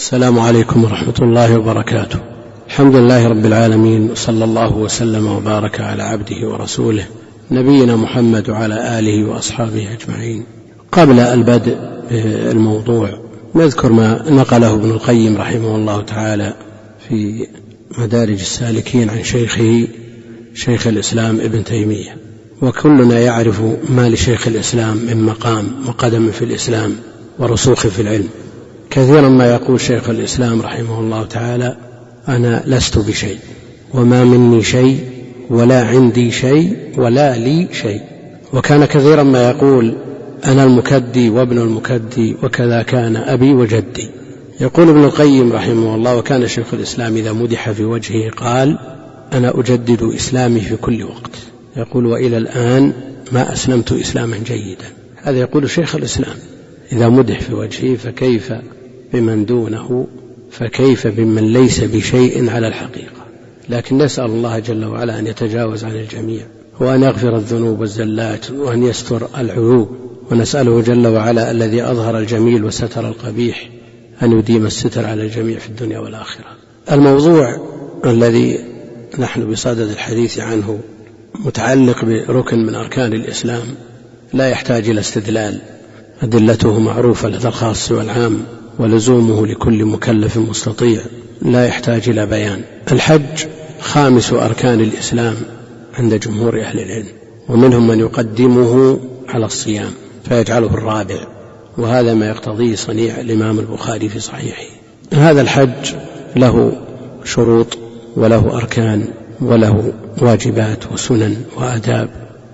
السلام عليكم ورحمة الله وبركاته. الحمد لله رب العالمين وصلى الله وسلم وبارك على عبده ورسوله نبينا محمد وعلى آله وأصحابه أجمعين. قبل البدء بالموضوع نذكر ما نقله ابن القيم رحمه الله تعالى في مدارج السالكين عن شيخه شيخ الإسلام ابن تيمية. وكلنا يعرف ما لشيخ الإسلام من مقام وقدم في الإسلام ورسوخ في العلم. كثيرا ما يقول شيخ الإسلام رحمه الله تعالى أنا لست بشيء وما مني شيء ولا عندي شيء ولا لي شيء. وكان كثيرا ما يقول أنا المكدي وابن المكدي وكذا كان أبي وجدي. يقول ابن القيم رحمه الله وكان شيخ الإسلام إذا مدح في وجهه قال أنا أجدد إسلامي في كل وقت. يقول وإلى الآن ما أسلمت إسلاما جيدا. هذا يقول شيخ الإسلام إذا مدح في وجهه فكيف بمن دونه فكيف بمن ليس بشيء على الحقيقة؟ لكن نسأل الله جل وعلا أن يتجاوز عن الجميع وأن يغفر الذنوب والزلات وأن يستر العيوب ونسأله جل وعلا الذي أظهر الجميل وستر القبيح أن يديم الستر على الجميع في الدنيا والآخرة. الموضوع الذي نحن بصدد الحديث عنه متعلق بركن من أركان الإسلام لا يحتاج إلى استدلال أدلته معروفة لدى الخاص والعام. ولزومه لكل مكلف مستطيع لا يحتاج إلى بيان. الحج خامس أركان الإسلام عند جمهور أهل العلم ومنهم من يقدمه على الصيام فيجعله الرابع وهذا ما يقتضيه صنيع الإمام البخاري في صحيحه. هذا الحج له شروط وله أركان وله واجبات وسنن وآداب.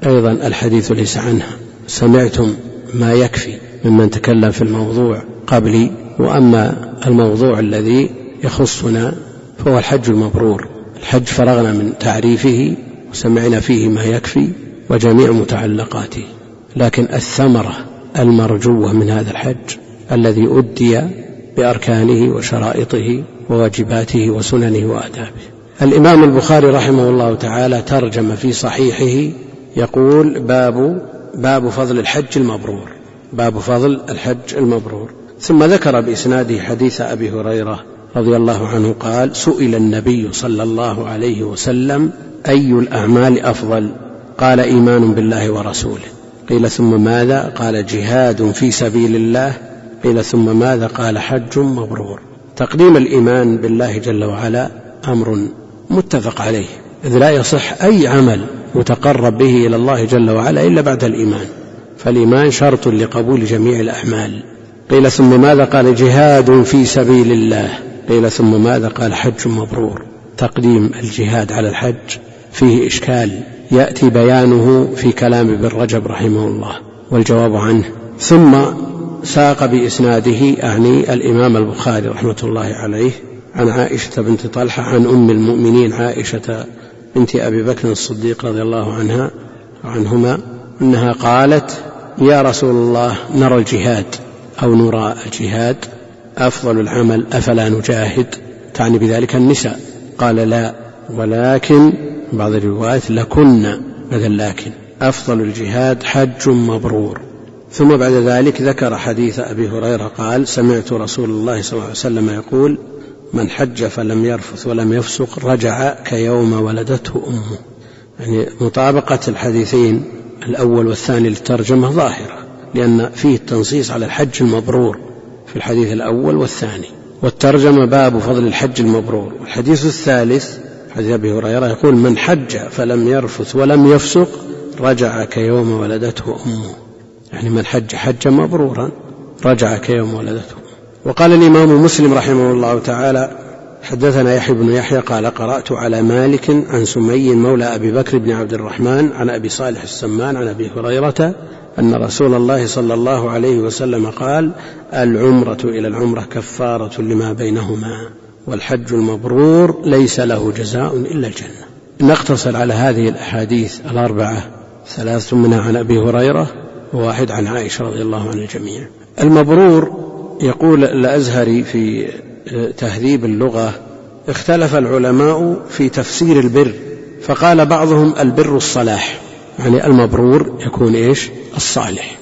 أيضا الحديث ليس عنها. سمعتم ما يكفي ممن تكلم في الموضوع قبلي. وأما الموضوع الذي يخصنا فهو الحج المبرور. الحج فرغنا من تعريفه وسمعنا فيه ما يكفي وجميع متعلقاته. لكن الثمرة المرجوة من هذا الحج الذي أدي بأركانه وشرائطه وواجباته وسننه وآدابه. الإمام البخاري رحمه الله تعالى ترجم في صحيحه يقول باب باب فضل الحج المبرور. باب فضل الحج المبرور. ثم ذكر بإسناده حديث أبي هريرة رضي الله عنه قال سئل النبي صلى الله عليه وسلم أي الأعمال أفضل؟ قال إيمان بالله ورسوله. قيل ثم ماذا؟ قال جهاد في سبيل الله. قيل ثم ماذا؟ قال حج مبرور. تقديم الإيمان بالله جل وعلا أمر متفق عليه إذ لا يصح أي عمل يتقرب به إلى الله جل وعلا إلا بعد الإيمان. فالإيمان شرط لقبول جميع الأعمال. قيل ثم ماذا قال جهاد في سبيل الله؟ قيل ثم ماذا قال حج مبرور؟ تقديم الجهاد على الحج فيه إشكال. يأتي بيانه في كلام ابن رجب رحمه الله والجواب عنه. ثم ساق بإسناده أعني الإمام البخاري رحمة الله عليه عن عائشة بنت طلحة عن أم المؤمنين عائشة بنت أبي بكر الصديق رضي الله عنها عنهما أنها قالت يا رسول الله نرى الجهاد. أو نرى الجهاد أفضل العمل أفلا نجاهد؟ تعني بذلك النساء. قال لا ولكن بعض الروايات لكن بدل لكن؟ أفضل الجهاد حج مبرور. ثم بعد ذلك ذكر حديث أبي هريرة قال سمعت رسول الله صلى الله عليه وسلم يقول من حج فلم يرفث ولم يفسق رجع كيوم ولدته أمه. يعني مطابقة الحديثين الأول والثاني للترجمة ظاهرة. لأن فيه التنصيص على الحج المبرور في الحديث الأول والثاني. والترجمة باب فضل الحج المبرور. والحديث الثالث حديث أبي هريرة يقول من حج فلم يرفث ولم يفسق رجع كيوم ولدته أمه. يعني من حج حج مبرورا رجع كيوم ولدته وقال الإمام مسلم رحمه الله تعالى حدثنا يحيى بن يحيى قال قرأت على مالك عن سمي مولى أبي بكر بن عبد الرحمن عن أبي صالح السمان عن أبي هريرة أن رسول الله صلى الله عليه وسلم قال العمرة إلى العمرة كفارة لما بينهما والحج المبرور ليس له جزاء إلا الجنة. نقتصر على هذه الأحاديث الأربعة ثلاث منها عن أبي هريرة وواحد عن عائشة رضي الله عن الجميع المبرور يقول الأزهري في تهذيب اللغة اختلف العلماء في تفسير البر فقال بعضهم البر الصلاح. يعني المبرور يكون إيش؟ الصالح.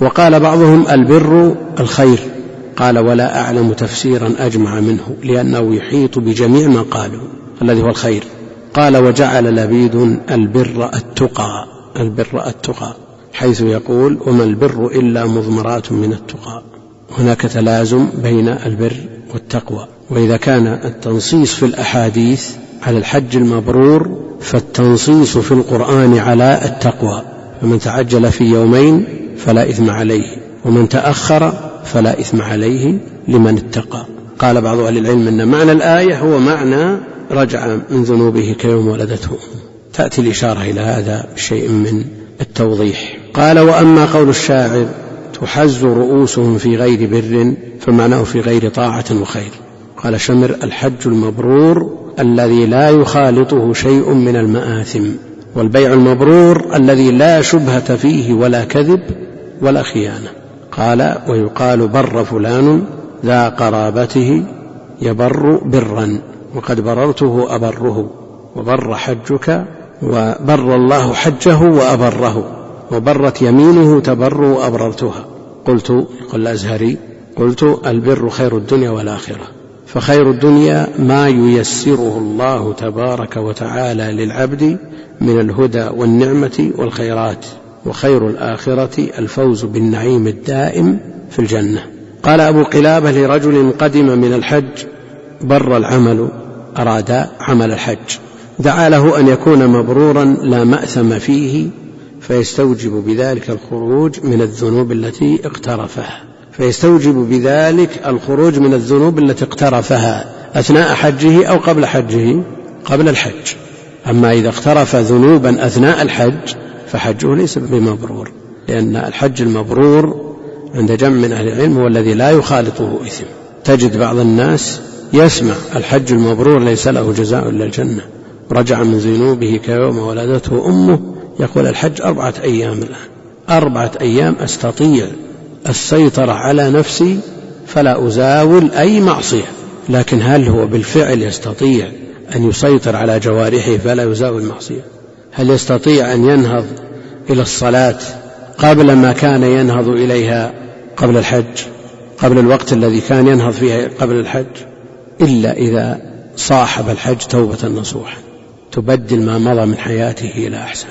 وقال بعضهم البر الخير. قال ولا أعلم تفسيرا أجمع منه لأنه يحيط بجميع ما قالوا. الذي هو الخير. قال وجعل لبيد البر التقى. البر التقى. حيث يقول وما البر إلا مضمرات من التقى. هناك تلازم بين البر والتقوى. وإذا كان التنصيص في الأحاديث على الحج المبرور فالتنصيص في القرآن على التقوى فمن تعجل في يومين فلا إثم عليه ومن تأخر فلا إثم عليه لمن اتقى. قال بعض أهل العلم أن معنى الآية هو معنى رجع من ذنوبه كيوم ولدته. تأتي الإشارة إلى هذا بشيء من التوضيح. قال وأما قول الشاعر تحز رؤوسهم في غير بر فمعناه في غير طاعة وخير. قال شمر الحج المبرور الذي لا يخالطه شيء من المآثم والبيع المبرور الذي لا شبهة فيه ولا كذب ولا خيانة. قال ويقال بر فلان ذا قرابته يبر برا وقد بررته أبره وبر حجك وبر الله حجه وأبره وبرت يمينه تبر وأبررتها قلت يقول الأزهري قلت البر خير الدنيا والآخرة. فخير الدنيا ما ييسره الله تبارك وتعالى للعبد من الهدى والنعمة والخيرات وخير الآخرة الفوز بالنعيم الدائم في الجنة. قال أبو قلابة لرجل قدم من الحج بر العمل أراد عمل الحج. دعا له أن يكون مبرورا لا مأثم فيه فيستوجب بذلك الخروج من الذنوب التي اقترفها. فيستوجب بذلك الخروج من الذنوب التي اقترفها أثناء حجه أو قبل حجه قبل الحج. أما إذا اقترف ذنوبا أثناء الحج فحجه ليس بمبرور لأن الحج المبرور عند جمع من أهل العلم هو الذي لا يخالطه إثم. تجد بعض الناس يسمع الحج المبرور ليس له جزاء إلا الجنة. رجع من ذنوبه كيوم ولدته أمه يقول الحج أربعة أيام الآن. أربعة أيام أستطيع السيطرة على نفسي فلا أزاول أي معصية لكن هل هو بالفعل يستطيع أن يسيطر على جوارحه فلا يزاول معصية؟ هل يستطيع أن ينهض إلى الصلاة قبل ما كان ينهض إليها قبل الحج؟ قبل الوقت الذي كان ينهض فيه قبل الحج؟ إلا إذا صاحب الحج توبة نصوحا تبدل ما مضى من حياته إلى أحسن.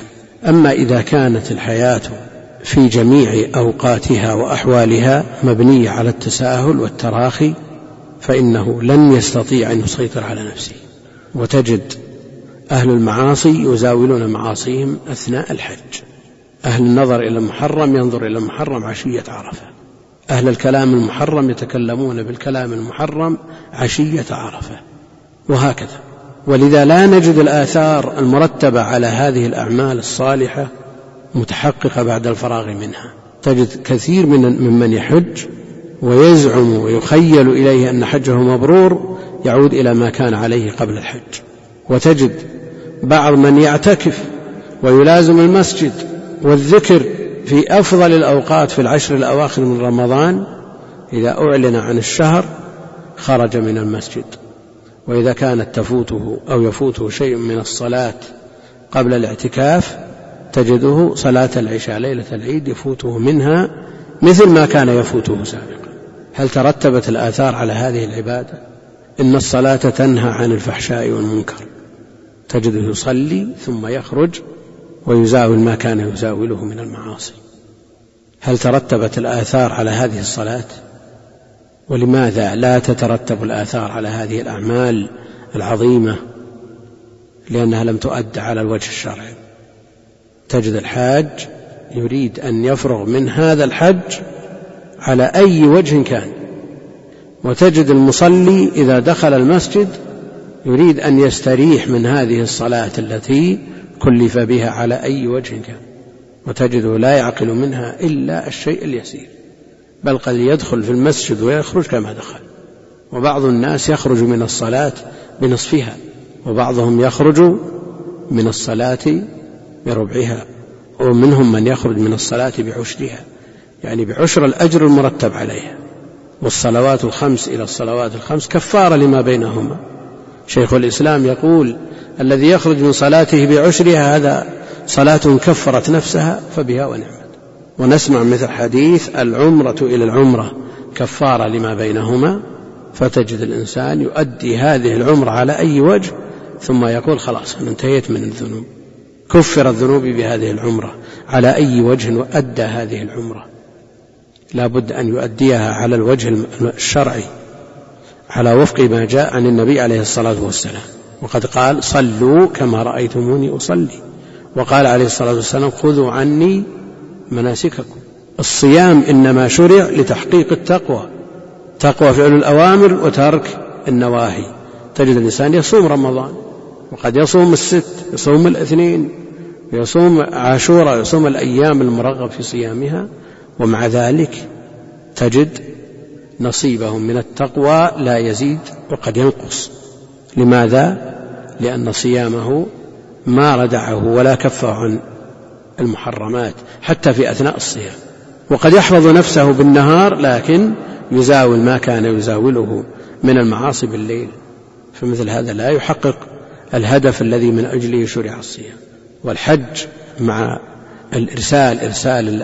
أما إذا كانت الحياة في جميع أوقاتها وأحوالها مبنية على التساهل والتراخي فإنه لن يستطيع أن يسيطر على نفسه. وتجد أهل المعاصي يزاولون معاصيهم أثناء الحج. أهل النظر إلى المحرم ينظر إلى المحرم عشية عرفة. أهل الكلام المحرم يتكلمون بالكلام المحرم عشية عرفة. وهكذا. ولذا لا نجد الآثار المرتبة على هذه الأعمال الصالحة متحققة بعد الفراغ منها. تجد كثير من ممن يحج ويزعم ويخيل إليه أن حجه مبرور يعود إلى ما كان عليه قبل الحج. وتجد بعض من يعتكف ويلازم المسجد والذكر في أفضل الأوقات في العشر الأواخر من رمضان إذا أعلن عن الشهر خرج من المسجد. وإذا كانت تفوته أو يفوته شيء من الصلاة قبل الاعتكاف تجده صلاة العشاء ليلة العيد يفوته منها مثل ما كان يفوته سابقا. هل ترتبت الآثار على هذه العبادة؟ إن الصلاة تنهى عن الفحشاء والمنكر. تجده يصلي ثم يخرج ويزاول ما كان يزاوله من المعاصي. هل ترتبت الآثار على هذه الصلاة؟ ولماذا لا تترتب الآثار على هذه الأعمال العظيمة؟ لأنها لم تؤد على الوجه الشرعي. تجد الحاج يريد أن يفرغ من هذا الحج على أي وجه كان. وتجد المصلي إذا دخل المسجد يريد أن يستريح من هذه الصلاة التي كلف بها على أي وجه كان. وتجده لا يعقل منها إلا الشيء اليسير. بل قد يدخل في المسجد ويخرج كما دخل. وبعض الناس يخرج من الصلاة بنصفها وبعضهم يخرج من الصلاة بربعها ومنهم من يخرج من الصلاة بعشرها يعني بعشر الأجر المرتب عليها والصلوات الخمس إلى الصلوات الخمس كفارة لما بينهما. شيخ الإسلام يقول الذي يخرج من صلاته بعشرها هذا صلاة كفرت نفسها فبها ونعمت. ونسمع مثل حديث العمرة إلى العمرة كفارة لما بينهما فتجد الإنسان يؤدي هذه العمرة على أي وجه ثم يقول خلاص أنا انتهيت من الذنوب. كفرت ذنوبي بهذه العمرة. على أي وجه أدى هذه العمرة؟ لا بد أن يؤديها على الوجه الشرعي على وفق ما جاء عن النبي عليه الصلاة والسلام. وقد قال صلوا كما رأيتموني أصلي وقال عليه الصلاة والسلام خذوا عني مناسككم الصيام إنما شرع لتحقيق التقوى. تقوى فعل الأوامر وترك النواهي. تجد الإنسان يصوم رمضان وقد يصوم الست يصوم الاثنين. يصوم عاشوراء يصوم الأيام المرغب في صيامها ومع ذلك تجد نصيبهم من التقوى لا يزيد وقد ينقص. لماذا؟ لأن صيامه ما ردعه ولا كفه عن المحرمات حتى في أثناء الصيام. وقد يحفظ نفسه بالنهار لكن يزاول ما كان يزاوله من المعاصي بالليل. فمثل هذا لا يحقق الهدف الذي من أجله شرع الصيام. والحج مع الإرسال إرسال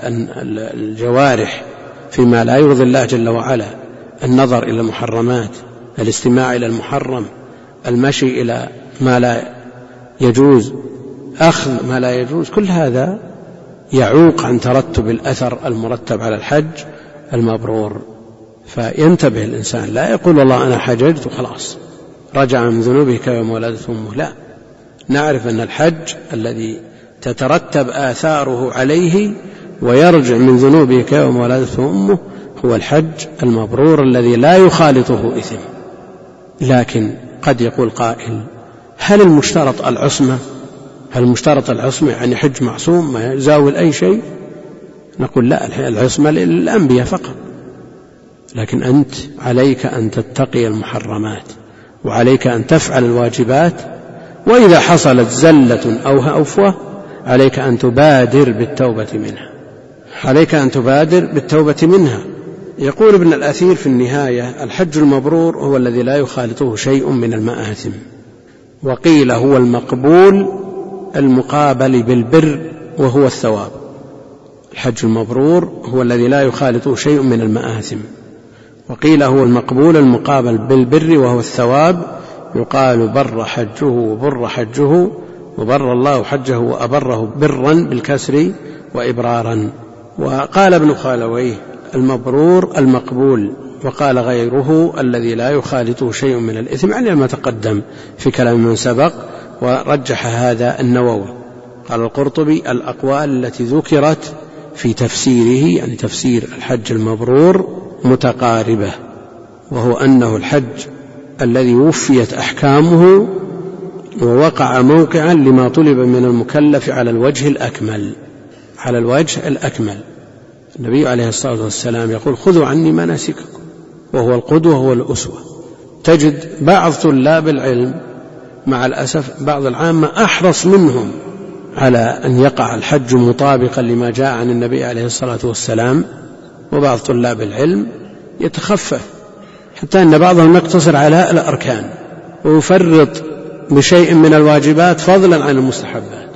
الجوارح فيما لا يرضي الله جل وعلا النظر إلى المحرمات الاستماع إلى المحرم المشي إلى ما لا يجوز أخذ ما لا يجوز كل هذا يعوق عن ترتب الأثر المرتب على الحج المبرور. فينتبه الإنسان لا يقول والله أنا حججت وخلاص رجع من ذنوبه كيوم ولدته أمه لا. نعرف أن الحج الذي تترتب آثاره عليه ويرجع من ذنوبه كيوم ولدته أمه هو الحج المبرور الذي لا يخالطه إثم. لكن قد يقول قائل هل المشترط العصمة؟ هل المشترط العصمة يعني حج معصوم ما يزاول أي شيء؟ نقول لا العصمة للأنبياء فقط. لكن أنت عليك أن تتقي المحرمات وعليك أن تفعل الواجبات وإذا حصلت زلة أو هوفه عليك أن تبادر بالتوبة منها. عليك أن تبادر بالتوبة منها. يقول ابن الأثير في النهاية الحج المبرور هو الذي لا يخالطه شيء من المآثم. وقيل هو المقبول المقابل بالبر وهو الثواب. الحج المبرور هو الذي لا يخالطه شيء من المآثم. وقيل هو المقبول المقابل بالبر وهو الثواب يقال بر حجه وبر حجه وبر الله حجه وأبره برا بالكسر وإبرارا. وقال ابن خالويه المبرور المقبول وقال غيره الذي لا يخالطه شيء من الإثم يعني ما تقدم في كلام من سبق ورجح هذا النووي. قال القرطبي الأقوال التي ذكرت في تفسيره يعني تفسير الحج المبرور متقاربة وهو أنه الحج الذي وفيت أحكامه ووقع موقعا لما طلب من المكلف على الوجه الأكمل على الوجه الأكمل. النبي عليه الصلاة والسلام يقول خذوا عني مناسككم. وهو القدوة هو الأسوة. تجد بعض طلاب العلم مع الأسف بعض العامة أحرص منهم على أن يقع الحج مطابقا لما جاء عن النبي عليه الصلاة والسلام وبعض طلاب العلم يتخفف حتى أن بعضهم يقتصر على الأركان ويفرط بشيء من الواجبات فضلا عن المستحبات.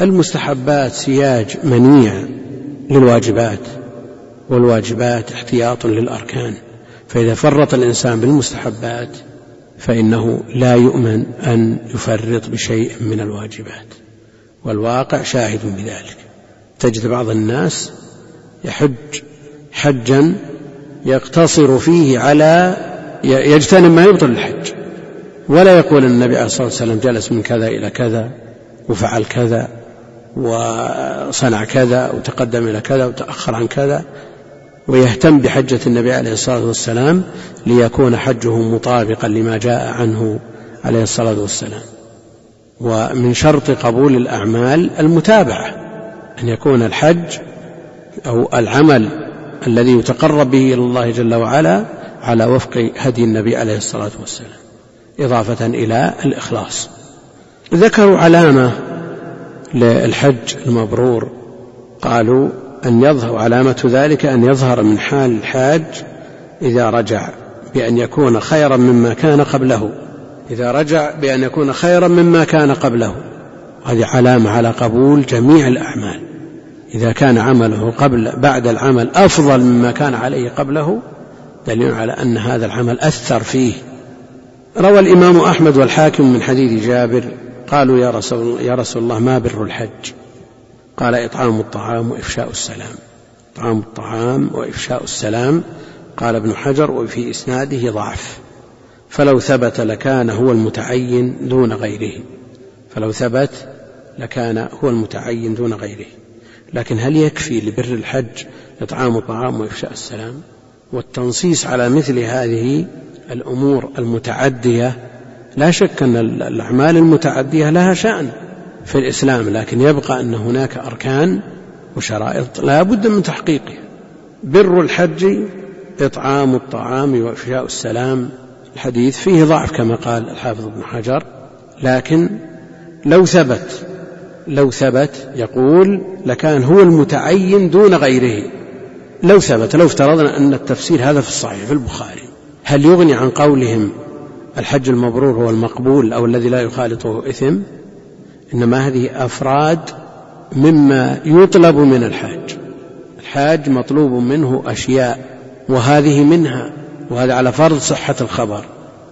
المستحبات سياج منيع للواجبات والواجبات احتياط للأركان. فإذا فرط الإنسان بالمستحبات فإنه لا يؤمن أن يفرط بشيء من الواجبات. والواقع شاهد بذلك. تجد بعض الناس يحج حجا يقتصر فيه على يجتنب ما يبطل الحج. ولا يقول النبي عليه الصلاة والسلام جلس من كذا إلى كذا وفعل كذا وصنع كذا وتقدم إلى كذا وتأخر عن كذا ويهتم بحجة النبي عليه الصلاة والسلام ليكون حجه مطابقا لما جاء عنه عليه الصلاة والسلام. ومن شرط قبول الأعمال المتابعة أن يكون الحج أو العمل الذي يتقرب به إلى الله جل وعلا على وفق هدي النبي عليه الصلاة والسلام إضافة إلى الإخلاص. ذكروا علامة للحج المبرور. قالوا أن يظهر علامة ذلك أن يظهر من حال الحاج إذا رجع بأن يكون خيرا مما كان قبله. إذا رجع بأن يكون خيرا مما كان قبله. هذه علامة على قبول جميع الأعمال. إذا كان عمله قبل بعد العمل أفضل مما كان عليه قبله دليل على أن هذا العمل أثر فيه. روى الإمام أحمد والحاكم من حديث جابر قالوا يا رسول, يا رسول الله ما بر الحج؟ قال إطعام الطعام وإفشاء السلام. إطعام الطعام وإفشاء السلام قال ابن حجر وفي إسناده ضعف. فلو ثبت لكان هو المتعين دون غيره. فلو ثبت لكان هو المتعين دون غيره. لكن هل يكفي لبر الحج إطعام الطعام وإفشاء السلام؟ والتنصيص على مثل هذه الأمور المتعدية لا شك أن الأعمال المتعدية لها شأن في الإسلام لكن يبقى أن هناك أركان وشرائط لا بد من تحقيقها. بر الحج إطعام الطعام وإفشاء السلام الحديث فيه ضعف كما قال الحافظ ابن حجر لكن لو ثبت لو ثبت يقول لكان هو المتعين دون غيره. لو ثبت لو افترضنا أن التفسير هذا في الصحيح في البخاري. هل يغني عن قولهم الحج المبرور هو المقبول أو الذي لا يخالطه إثم؟ إنما هذه أفراد مما يطلب من الحاج. الحاج مطلوب منه أشياء وهذه منها وهذا على فرض صحة الخبر.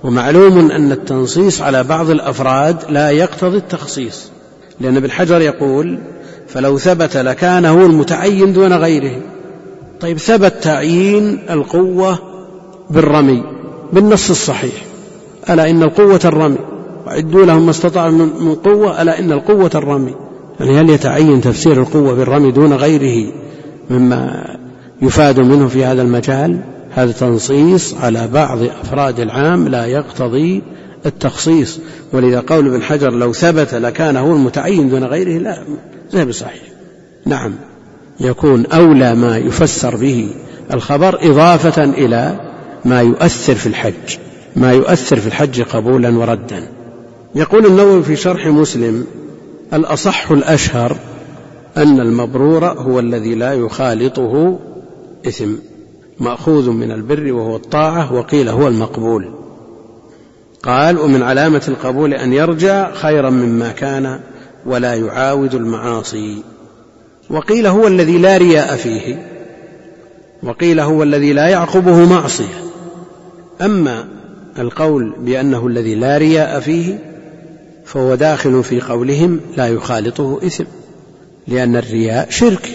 ومعلوم أن التنصيص على بعض الأفراد لا يقتضي التخصيص. لأن ابن حجر يقول فلو ثبت لكان هو المتعين دون غيره. طيب ثبت تعيين القوة بالرمي بالنص الصحيح. ألا إن القوة الرمي؟ وعدوا لهم ما استطاعوا من قوة ألا إن القوة الرمي؟ يعني هل يتعين تفسير القوة بالرمي دون غيره مما يفاد منه في هذا المجال؟ هذا تنصيص على بعض أفراد العام لا يقتضي التخصيص. ولذا قول ابن حجر لو ثبت لكان هو المتعين دون غيره لا زي بصحيح. نعم. يكون أولى ما يفسر به الخبر إضافة إلى ما يؤثر في الحج ما يؤثر في الحج قبولا وردا. يقول النووي في شرح مسلم الأصح الأشهر أن المبرور هو الذي لا يخالطه إثم مأخوذ من البر وهو الطاعة وقيل هو المقبول. قال ومن علامة القبول أن يرجع خيرا مما كان ولا يعاود المعاصي. وقيل هو الذي لا رياء فيه. وقيل هو الذي لا يعقبه معصية. أما القول بأنه الذي لا رياء فيه فهو داخل في قولهم لا يخالطه إثم لأن الرياء شرك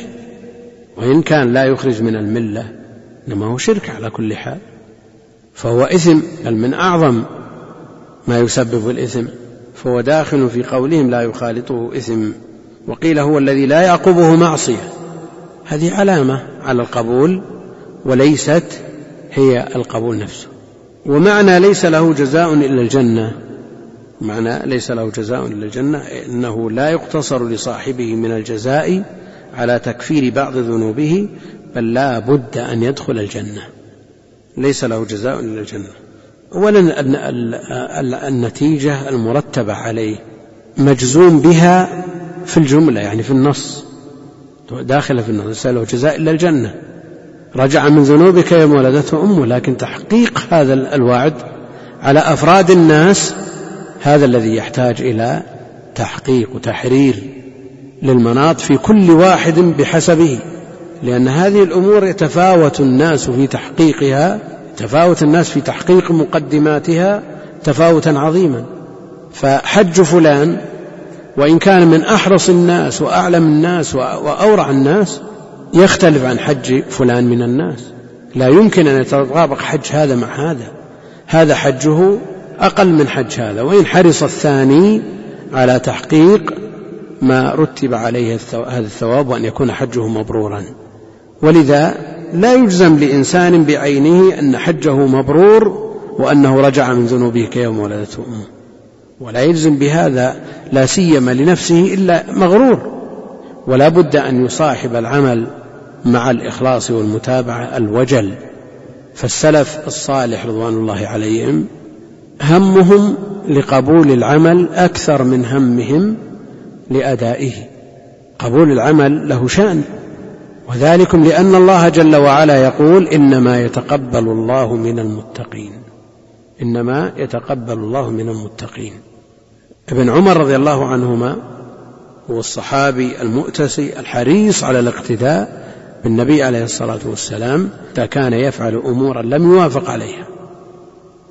وإن كان لا يخرج من الملة إنما هو شرك على كل حال فهو إثم بل من أعظم ما يسبب الإثم فهو داخل في قولهم لا يخالطه إثم. وقيل هو الذي لا يعقبه معصية. هذه علامة على القبول وليست هي القبول نفسه. ومعنى ليس له جزاء إلا الجنة. معنى ليس له جزاء إلا الجنة إنه لا يقتصر لصاحبه من الجزاء على تكفير بعض ذنوبه بل لا بد أن يدخل الجنة. ليس له جزاء إلا الجنة. أولا النتيجة المرتبة عليه مجزوم بها في الجملة يعني في النص. داخلة في النص له جزاء إلا الجنة. رجع من ذنوبك يوم ولدته أمه لكن تحقيق هذا الوعد على أفراد الناس هذا الذي يحتاج إلى تحقيق وتحرير للمناط في كل واحد بحسبه لأن هذه الأمور يتفاوت الناس في تحقيقها تفاوت الناس في تحقيق مقدماتها تفاوتا عظيما. فحج فلان وإن كان من أحرص الناس وأعلم الناس وأورع الناس يختلف عن حج فلان من الناس. لا يمكن أن يتطابق حج هذا مع هذا. هذا حجه أقل من حج هذا. وإن حرص الثاني على تحقيق ما رتب عليه هذا الثواب وأن يكون حجه مبرورا. ولذا لا يجزم لإنسان بعينه أن حجه مبرور وأنه رجع من ذنوبه كيوم ولدته أمه. ولا يجزم بهذا لا سيما لنفسه إلا مغرور. ولا بد أن يصاحب العمل مع الإخلاص والمتابعة الوجل. فالسلف الصالح رضوان الله عليهم همهم لقبول العمل أكثر من همهم لأدائه. قبول العمل له شأن. وذلكم لأن الله جل وعلا يقول إنما يتقبل الله من المتقين. إنما يتقبل الله من المتقين. ابن عمر رضي الله عنهما هو الصحابي المؤتسي الحريص على الاقتداء بالنبي عليه الصلاة والسلام كان يفعل أمورا لم يوافق عليها.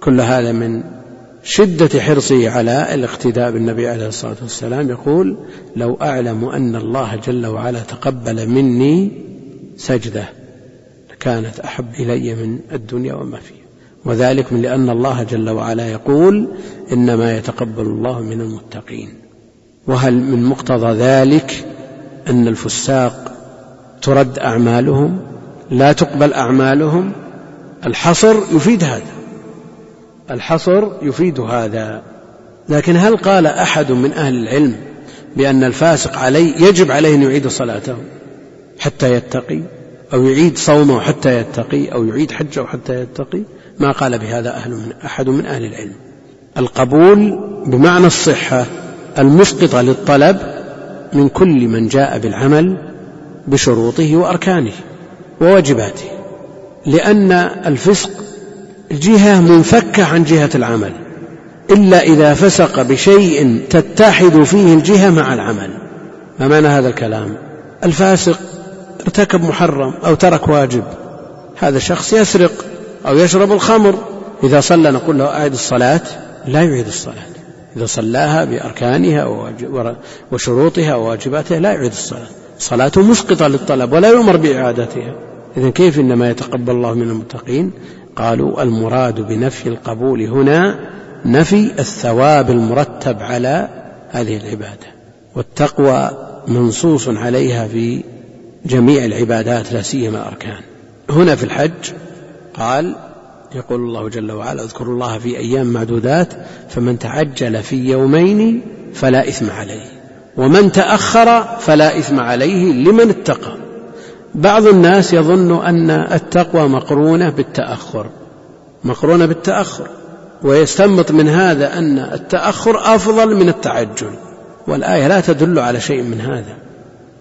كل هذا من شدة حرصه على الاقتداء بالنبي عليه الصلاة والسلام يقول لو أعلم أن الله جل وعلا تقبل مني سجدة كانت أحب إلي من الدنيا وما فيها. وذلك من لأن الله جل وعلا يقول إنما يتقبل الله من المتقين. وهل من مقتضى ذلك أن الفساق ترد أعمالهم؟ لا تقبل أعمالهم؟ الحصر يفيد هذا. الحصر يفيد هذا. لكن هل قال أحد من أهل العلم بأن الفاسق عليه يجب عليه أن يعيد صلاته حتى يتقي؟ أو يعيد صومه حتى يتقي؟ أو يعيد حجه حتى يتقي؟ ما قال بهذا أهل من أحد من أهل العلم. القبول بمعنى الصحة المسقطة للطلب من كل من جاء بالعمل بشروطه وأركانه وواجباته. لأن الفسق جهة منفكة عن جهة العمل إلا إذا فسق بشيء تتحد فيه الجهة مع العمل. ما معنى هذا الكلام؟ الفاسق ارتكب محرم أو ترك واجب هذا شخص يسرق أو يشرب الخمر. إذا صلى نقول له أعد الصلاة لا يعيد الصلاة. إذا صلاها بأركانها وشروطها وواجباتها لا يعيد الصلاة. صلاته مسقطة للطلب ولا يؤمر بإعادتها. إذا كيف إنما يتقبل الله من المتقين؟ قالوا المراد بنفي القبول هنا نفي الثواب المرتب على هذه العبادة والتقوى منصوص عليها في جميع العبادات لا سيما الأركان. هنا في الحج قال يقول الله جل وعلا اذكروا الله في أيام معدودات فمن تعجل في يومين فلا إثم عليه ومن تأخر فلا إثم عليه لمن اتقى. بعض الناس يظن أن التقوى مقرونة بالتأخر مقرونة بالتأخر ويستنبط من هذا أن التأخر أفضل من التعجل والآية لا تدل على شيء من هذا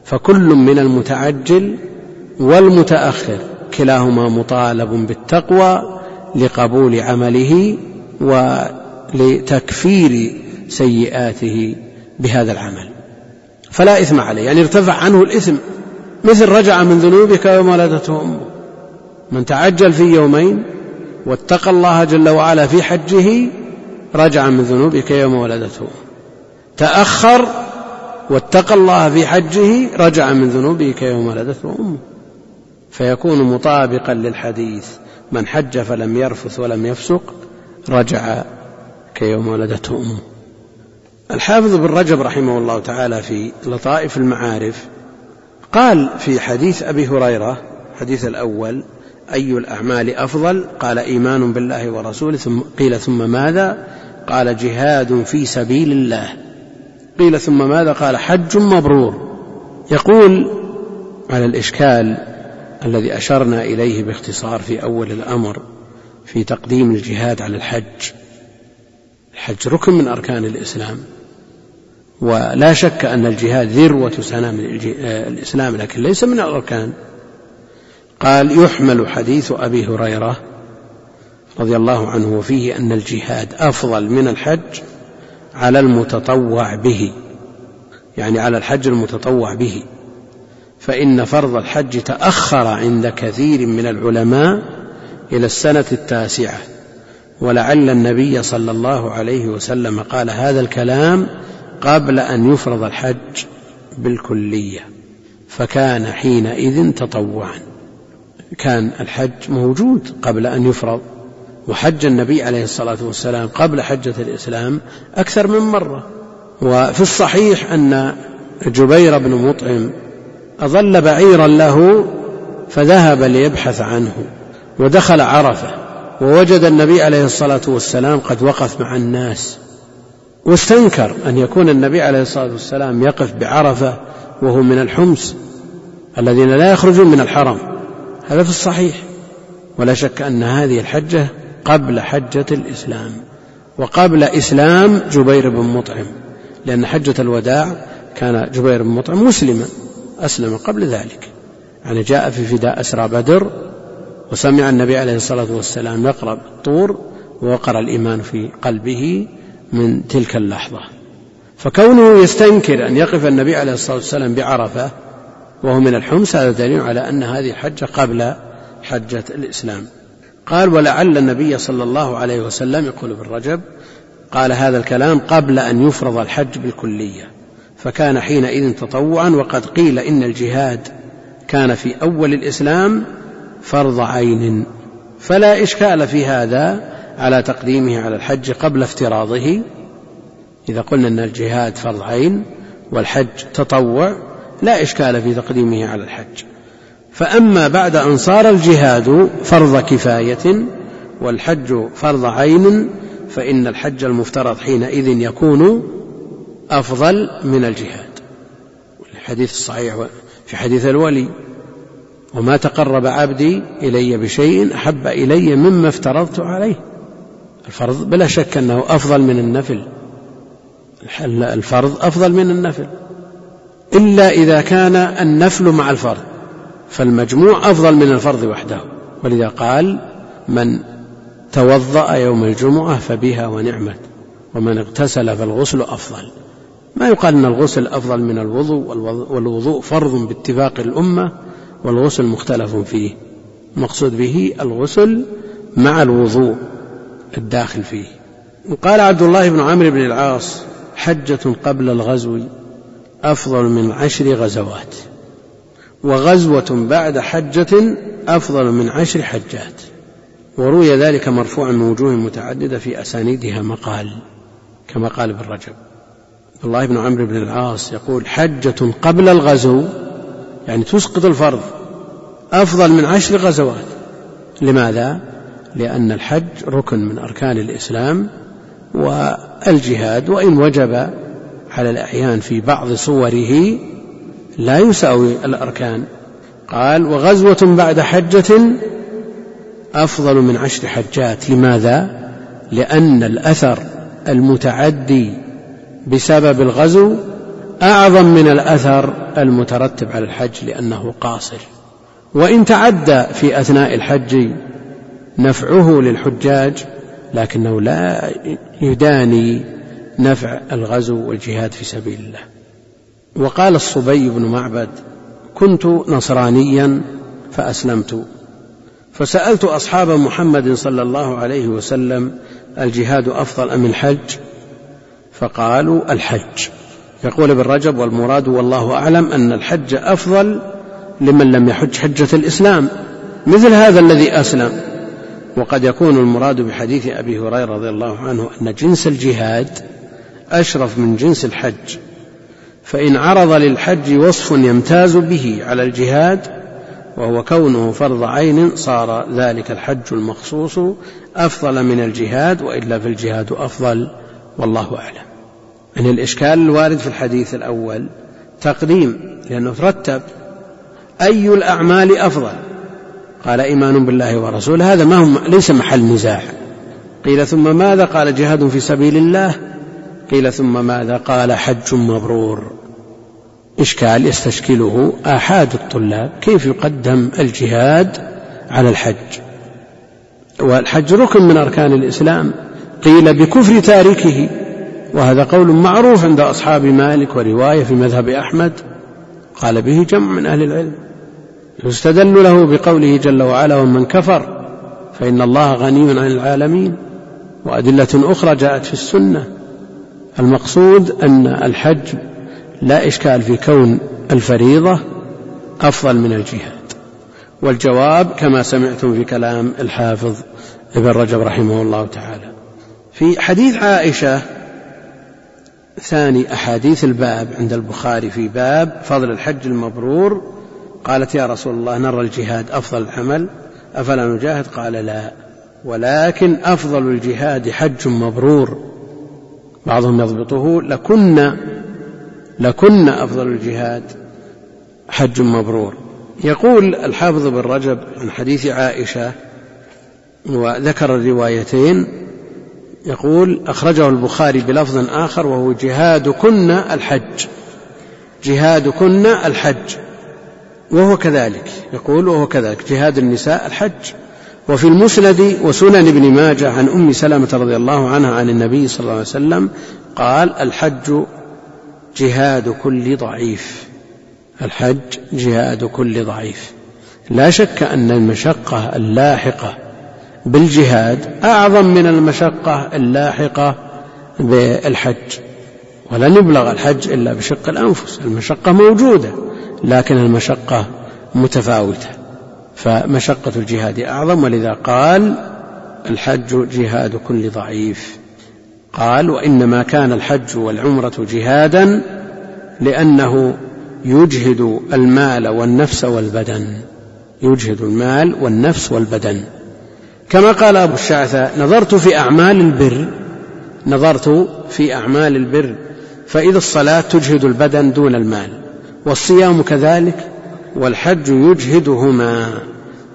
فكل من المتعجل والمتأخر كلاهما مطالب بالتقوى لقبول عمله ولتكفير سيئاته بهذا العمل. فلا إثم عليه يعني ارتفع عنه الإثم مثل رجع من ذنوبك يوم ولدته أمه. من تعجل في يومين واتقى الله جل وعلا في حجه رجع من ذنوبك يوم ولدته تأخر واتقى الله في حجه رجع من ذنوبه كيوم ولدته أمه. فيكون مطابقا للحديث. من حج فلم يرفث ولم يفسق رجع كيوم ولدته أمه. الحافظ بن رجب رحمه الله تعالى في لطائف المعارف قال في حديث أبي هريرة حديث الأول أي الأعمال أفضل؟ قال إيمان بالله ورسوله ثم قيل ثم ماذا؟ قال جهاد في سبيل الله. قيل ثم ماذا؟ قال حج مبرور. يقول على الإشكال الذي أشرنا إليه باختصار في أول الأمر في تقديم الجهاد على الحج. الحج ركن من أركان الإسلام. ولا شك أن الجهاد ذروة سنام الإسلام لكن ليس من الأركان. قال يحمل حديث أبي هريرة رضي الله عنه وفيه أن الجهاد أفضل من الحج على المتطوع به يعني على الحج المتطوع به. فإن فرض الحج تأخر عند كثير من العلماء إلى السنة التاسعة. ولعل النبي صلى الله عليه وسلم قال هذا الكلام قبل أن يفرض الحج بالكلية فكان حينئذ تطوعا. كان الحج موجود قبل أن يفرض وحج النبي عليه الصلاة والسلام قبل حجة الإسلام أكثر من مرة. وفي الصحيح أن جبير بن مطعم أظل بعيرا له فذهب ليبحث عنه ودخل عرفة ووجد النبي عليه الصلاة والسلام قد وقف مع الناس. واستنكر أن يكون النبي عليه الصلاة والسلام يقف بعرفة وهو من الحمص الذين لا يخرجون من الحرم. هذا في الصحيح. ولا شك أن هذه الحجة قبل حجة الإسلام. وقبل إسلام جبير بن مطعم. لأن حجة الوداع كان جبير بن مطعم مسلما. أسلم قبل ذلك. يعني جاء في فداء أسرى بدر وسمع النبي عليه الصلاة والسلام يقرأ بالطور ووقر الإيمان في قلبه من تلك اللحظة. فكونه يستنكر أن يقف النبي عليه الصلاة والسلام بعرفة وهو من الحمص هذا دليل على أن هذه الحجة قبل حجة الإسلام. قال ولعل النبي صلى الله عليه وسلم يقول ابن رجب قال هذا الكلام قبل أن يفرض الحج بالكلية. فكان حينئذ تطوعا وقد قيل إن الجهاد كان في أول الإسلام فرض عين. فلا إشكال في هذا على تقديمه على الحج قبل افتراضه. إذا قلنا أن الجهاد فرض عين والحج تطوع لا إشكال في تقديمه على الحج. فأما بعد أن صار الجهاد فرض كفاية والحج فرض عين فإن الحج المفترض حينئذ يكون أفضل من الجهاد. الحديث الصحيح في حديث الولي وما تقرب عبدي إلي بشيء أحب إلي مما افترضت عليه. الفرض بلا شك أنه أفضل من النفل. الفرض أفضل من النفل. إلا إذا كان النفل مع الفرض. فالمجموع أفضل من الفرض وحده. ولذا قال من توضأ يوم الجمعة فبها ونعمت ومن اغتسل فالغسل أفضل. ما يقال أن الغسل أفضل من الوضوء والوضوء فرض باتفاق الأمة والغسل مختلف فيه. المقصود به الغسل مع الوضوء. الداخل فيه. قال عبد الله بن عمرو بن العاص حجة قبل الغزو أفضل من عشر غزوات. وغزوة بعد حجة أفضل من عشر حجات. وروي ذلك مرفوعا من وجوه متعددة في أسانيدها مقال كما قال ابن رجب. عبد الله بن عمرو بن العاص يقول حجة قبل الغزو يعني تسقط الفرض أفضل من عشر غزوات. لماذا؟ لأن الحج ركن من أركان الإسلام والجهاد وإن وجب على الأعيان في بعض صوره لا يساوي الأركان. قال وغزوة بعد حجة أفضل من عشر حجات. لماذا؟ لأن الأثر المتعدي بسبب الغزو أعظم من الأثر المترتب على الحج لأنه قاصر. وإن تعدى في أثناء الحج نفعه للحجاج لكنه لا يداني نفع الغزو والجهاد في سبيل الله. وقال الصبي بن معبد كنت نصرانيا فأسلمت. فسألت أصحاب محمد صلى الله عليه وسلم الجهاد أفضل أم الحج؟ فقالوا الحج. يقول ابن رجب والمراد والله أعلم أن الحج أفضل لمن لم يحج حجة الإسلام مثل هذا الذي أسلم. وقد يكون المراد بحديث أبي هريرة رضي الله عنه أن جنس الجهاد أشرف من جنس الحج فإن عرض للحج وصف يمتاز به على الجهاد وهو كونه فرض عين صار ذلك الحج المخصوص أفضل من الجهاد وإلا فالجهاد أفضل والله أعلم. أن الإشكال الوارد في الحديث الأول تقديم لأنه ترتب أي الأعمال أفضل. قال إيمان بالله ورسوله. هذا ما هو ليس محل نزاع. قيل ثم ماذا؟ قال جهاد في سبيل الله. قيل ثم ماذا؟ قال حج مبرور. إشكال يستشكله آحاد الطلاب. كيف يقدم الجهاد على الحج؟ والحج ركن من أركان الإسلام. قيل بكفر تاركه. وهذا قول معروف عند أصحاب مالك ورواية في مذهب أحمد. قال به جمع من أهل العلم. يستدل له بقوله جل وعلا ومن كفر فإن الله غني عن العالمين وأدلة أخرى جاءت في السنة المقصود أن الحج لا إشكال في كون الفريضة أفضل من الجهاد والجواب كما سمعتم في كلام الحافظ ابن رجب رحمه الله تعالى في حديث عائشة ثاني أحاديث الباب عند البخاري في باب فضل الحج المبرور قالت يا رسول الله نرى الجهاد أفضل العمل أفلا نجاهد؟ قال لا ولكن أفضل الجهاد حج مبرور. بعضهم يضبطه لكن لكن أفضل الجهاد حج مبرور. يقول الحافظ بن رجب عن حديث عائشة وذكر الروايتين يقول أخرجه البخاري بلفظ آخر وهو جهادكن الحج. جهادكن الحج. وهو كذلك. يقول وهو كذلك. جهاد النساء الحج. وفي المسند وسنن ابن ماجه عن أم سلمة رضي الله عنها عن النبي صلى الله عليه وسلم قال الحج جهاد كل ضعيف. الحج جهاد كل ضعيف. لا شك أن المشقة اللاحقة بالجهاد أعظم من المشقة اللاحقة بالحج. ولن يبلغ الحج إلا بشق الأنفس. المشقة موجودة لكن المشقة متفاوتة. فمشقة الجهاد أعظم ولذا قال الحج جهاد كل ضعيف. قال وإنما كان الحج والعمرة جهادا لأنه يجهد المال والنفس والبدن. يجهد المال والنفس والبدن. كما قال أبو الشعثاء نظرت في أعمال البر نظرت في أعمال البر. فإذا الصلاة تجهد البدن دون المال والصيام كذلك والحج يجهدهما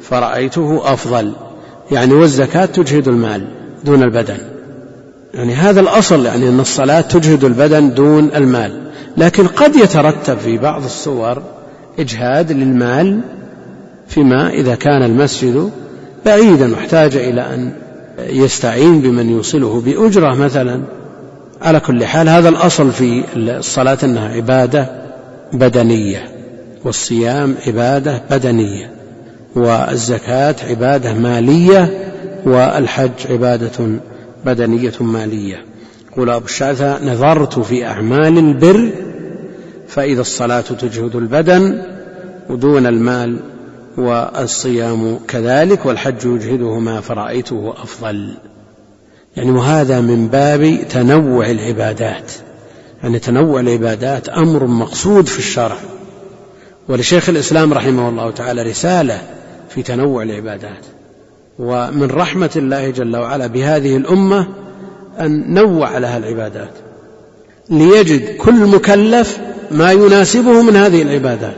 فرأيته أفضل. يعني والزكاة تجهد المال دون البدن. يعني هذا الأصل يعني أن الصلاة تجهد البدن دون المال. لكن قد يترتب في بعض الصور إجهاد للمال فيما إذا كان المسجد بعيدا واحتاج إلى أن يستعين بمن يوصله بأجرة مثلا. على كل حال هذا الأصل في الصلاة أنها عبادة بدنية والصيام عبادة بدنية والزكاة عبادة مالية والحج عبادة بدنية مالية. يقول أبو الشعثاء نظرت في أعمال البر فإذا الصلاة تجهد البدن ودون المال والصيام كذلك والحج يجهدهما فرأيته أفضل. يعني وهذا من باب تنوع العبادات. يعني تنوع العبادات أمر مقصود في الشرع. ولشيخ الإسلام رحمه الله تعالى رسالة في تنوع العبادات. ومن رحمة الله جل وعلا بهذه الأمة أن نوع لها العبادات. ليجد كل مكلف ما يناسبه من هذه العبادات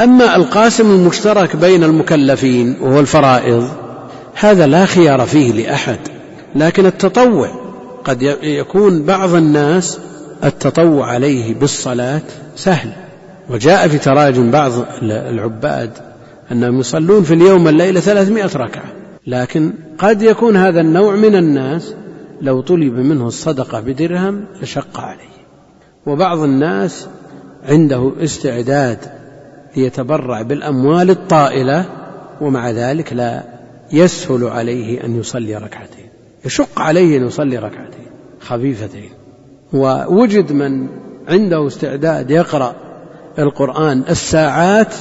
أما القاسم المشترك بين المكلفين وهو الفرائض هذا لا خيار فيه لأحد. لكن التطوع قد يكون بعض الناس التطوع عليه بالصلاة سهل. وجاء في تراجم بعض العباد أنهم يصلون في اليوم والليلة ثلاثمائة ركعة. لكن قد يكون هذا النوع من الناس لو طلب منه الصدقة بدرهم لشق عليه. وبعض الناس عنده استعداد ليتبرع بالأموال الطائلة ومع ذلك لا يسهل عليه أن يصلي ركعتين. يشق عليه أن يصلي ركعتين خفيفتين. ووجد من عنده استعداد يقرأ القرآن الساعات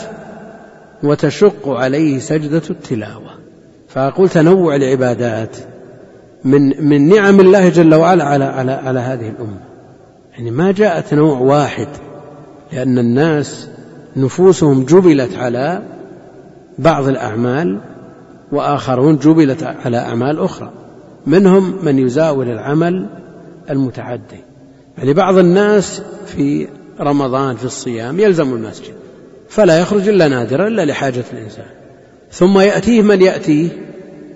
وتشق عليه سجدة التلاوة. فأقول تنوع العبادات من من نعم الله جل وعلا على على على هذه الأمة. يعني ما جاء تنوع واحد لأن الناس نفوسهم جبلت على بعض الأعمال وآخرون جبلت على أعمال أخرى. منهم من يزاول العمل المتعدي. يعني بعض الناس في رمضان في الصيام يلزم المسجد فلا يخرج إلا نادرا إلا لحاجة الإنسان. ثم يأتيه من يأتيه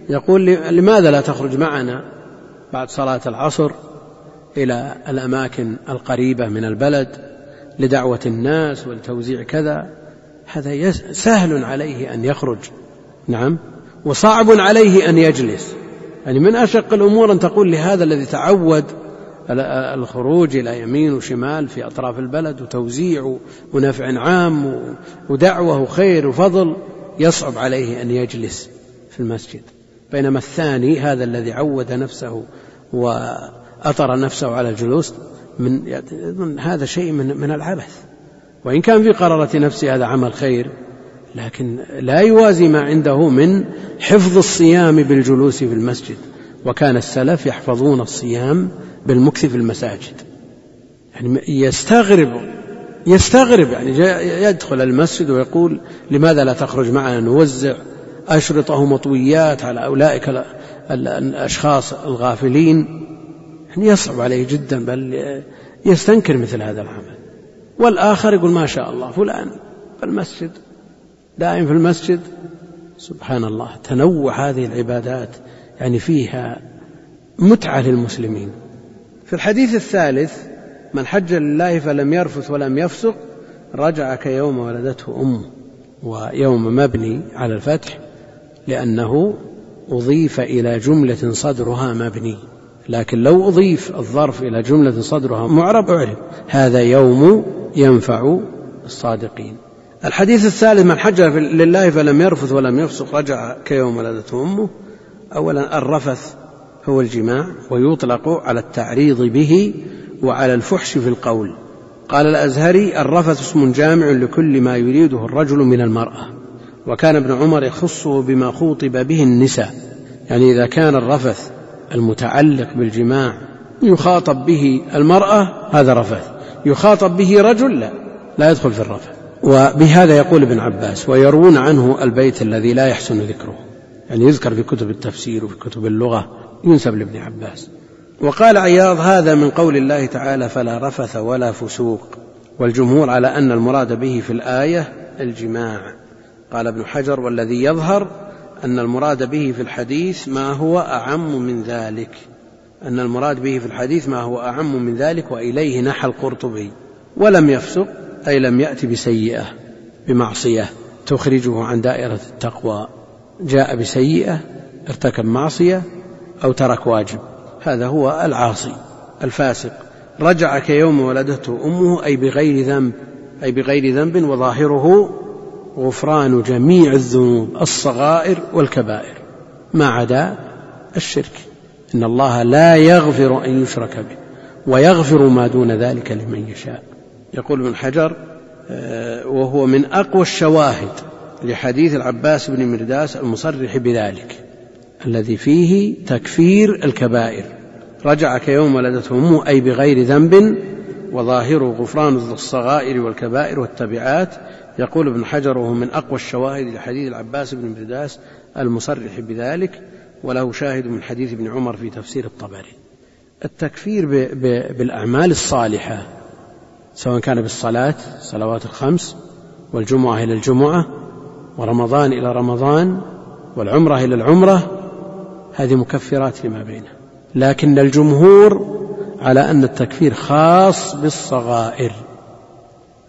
يقول لماذا لا تخرج معنا بعد صلاة العصر إلى الأماكن القريبة من البلد لدعوة الناس ولتوزيع كذا؟ هذا سهل عليه أن يخرج. نعم. وصعب عليه أن يجلس. يعني من أشق الأمور أن تقول لهذا الذي تعود الخروج إلى يمين وشمال في أطراف البلد وتوزيع ونفع عام ودعوة وخير وفضل يصعب عليه أن يجلس في المسجد. بينما الثاني هذا الذي عود نفسه وأطر نفسه على الجلوس من هذا شيء من من العبث. وإن كان في قرارة نفسه هذا عمل خير لكن لا يوازي ما عنده من حفظ الصيام بالجلوس في المسجد وكان السلف يحفظون الصيام بالمكث في المساجد. يعني يستغرب يستغرب يعني يدخل المسجد ويقول لماذا لا تخرج معنا نوزع أشرطة مطويات على أولئك الأشخاص الغافلين؟ يعني يصعب عليه جدا بل يستنكر مثل هذا العمل. والآخر يقول ما شاء الله فلان المسجد دائم في المسجد سبحان الله تنوع هذه العبادات يعني فيها متعة للمسلمين. في الحديث الثالث من حج لله فلم يرفث ولم يفسق رجع كيوم ولدته أمه ويوم مبني على الفتح لأنه أضيف إلى جملة صدرها مبني. لكن لو أضيف الظرف إلى جملة صدرها معرب أعرب هذا يوم ينفع الصادقين. الحديث الثالث من حج لله فلم يرفث ولم يفسق رجع كيوم ولدته أمه. أولا الرفث هو الجماع ويطلق على التعريض به وعلى الفحش في القول. قال الأزهري الرفث اسم جامع لكل ما يريده الرجل من المرأة. وكان ابن عمر يخصه بما خوطب به النساء. يعني إذا كان الرفث المتعلق بالجماع يخاطب به المرأة هذا رفث. يخاطب به رجل لا لا يدخل في الرفث. وبهذا يقول ابن عباس ويروون عنه البيت الذي لا يحسن ذكره. يعني يذكر في كتب التفسير وفي كتب اللغة ينسب لابن عباس. وقال عياض هذا من قول الله تعالى فلا رفث ولا فسوق. والجمهور على أن المراد به في الآية الجماع. قال ابن حجر والذي يظهر أن المراد به في الحديث ما هو أعم من ذلك. أن المراد به في الحديث ما هو أعم من ذلك وإليه نحى القرطبي. ولم يفسق أي لم يأت بسيئة بمعصية تخرجه عن دائرة التقوى. جاء بسيئة ارتكب معصية أو ترك واجب. هذا هو العاصي الفاسق. رجع كيوم ولدته أمه أي بغير ذنب أي بغير ذنب وظاهره غفران جميع الذنوب الصغائر والكبائر. ما عدا الشرك. إن الله لا يغفر أن يشرك به ويغفر ما دون ذلك لمن يشاء. يقول ابن حجر آه، وهو من أقوى الشواهد لحديث العباس بن مرداس المصرح بذلك الذي فيه تكفير الكبائر. رجع كيوم ولدته أمه أي بغير ذنب وظاهره غفران الصغائر والكبائر والتبعات. يقول ابن حجر وهو من أقوى الشواهد لحديث العباس بن مرداس المصرح بذلك وله شاهد من حديث ابن عمر في تفسير الطبري. التكفير بالأعمال الصالحة سواء كان بالصلاة صلوات الخمس والجمعة إلى الجمعة ورمضان إلى رمضان والعمرة إلى العمرة هذه مكفرات لما بينه. لكن الجمهور على أن التكفير خاص بالصغائر.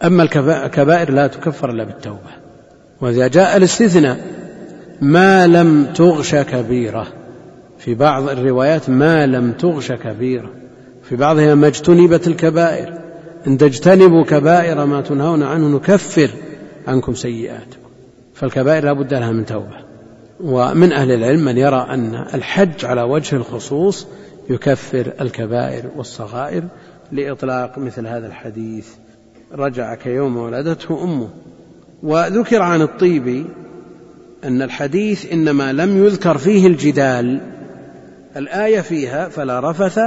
أما الكبائر لا تكفر إلا بالتوبة. وإذا جاء الاستثناء ما لم تغش كبيرة. في بعض الروايات ما لم تغش كبيرة. في بعضها ما اجتنبت الكبائر. إن تجتنبوا كبائر ما تنهون عنه نكفر عنكم سيئاتكم. فالكبائر لا بد لها من توبة. ومن أهل العلم من يرى أن الحج على وجه الخصوص يكفر الكبائر والصغائر لإطلاق مثل هذا الحديث. رجع كيوم ولدته أمه. وذكر عن الطيبي أن الحديث إنما لم يذكر فيه الجدال. الآية فيها فلا رفث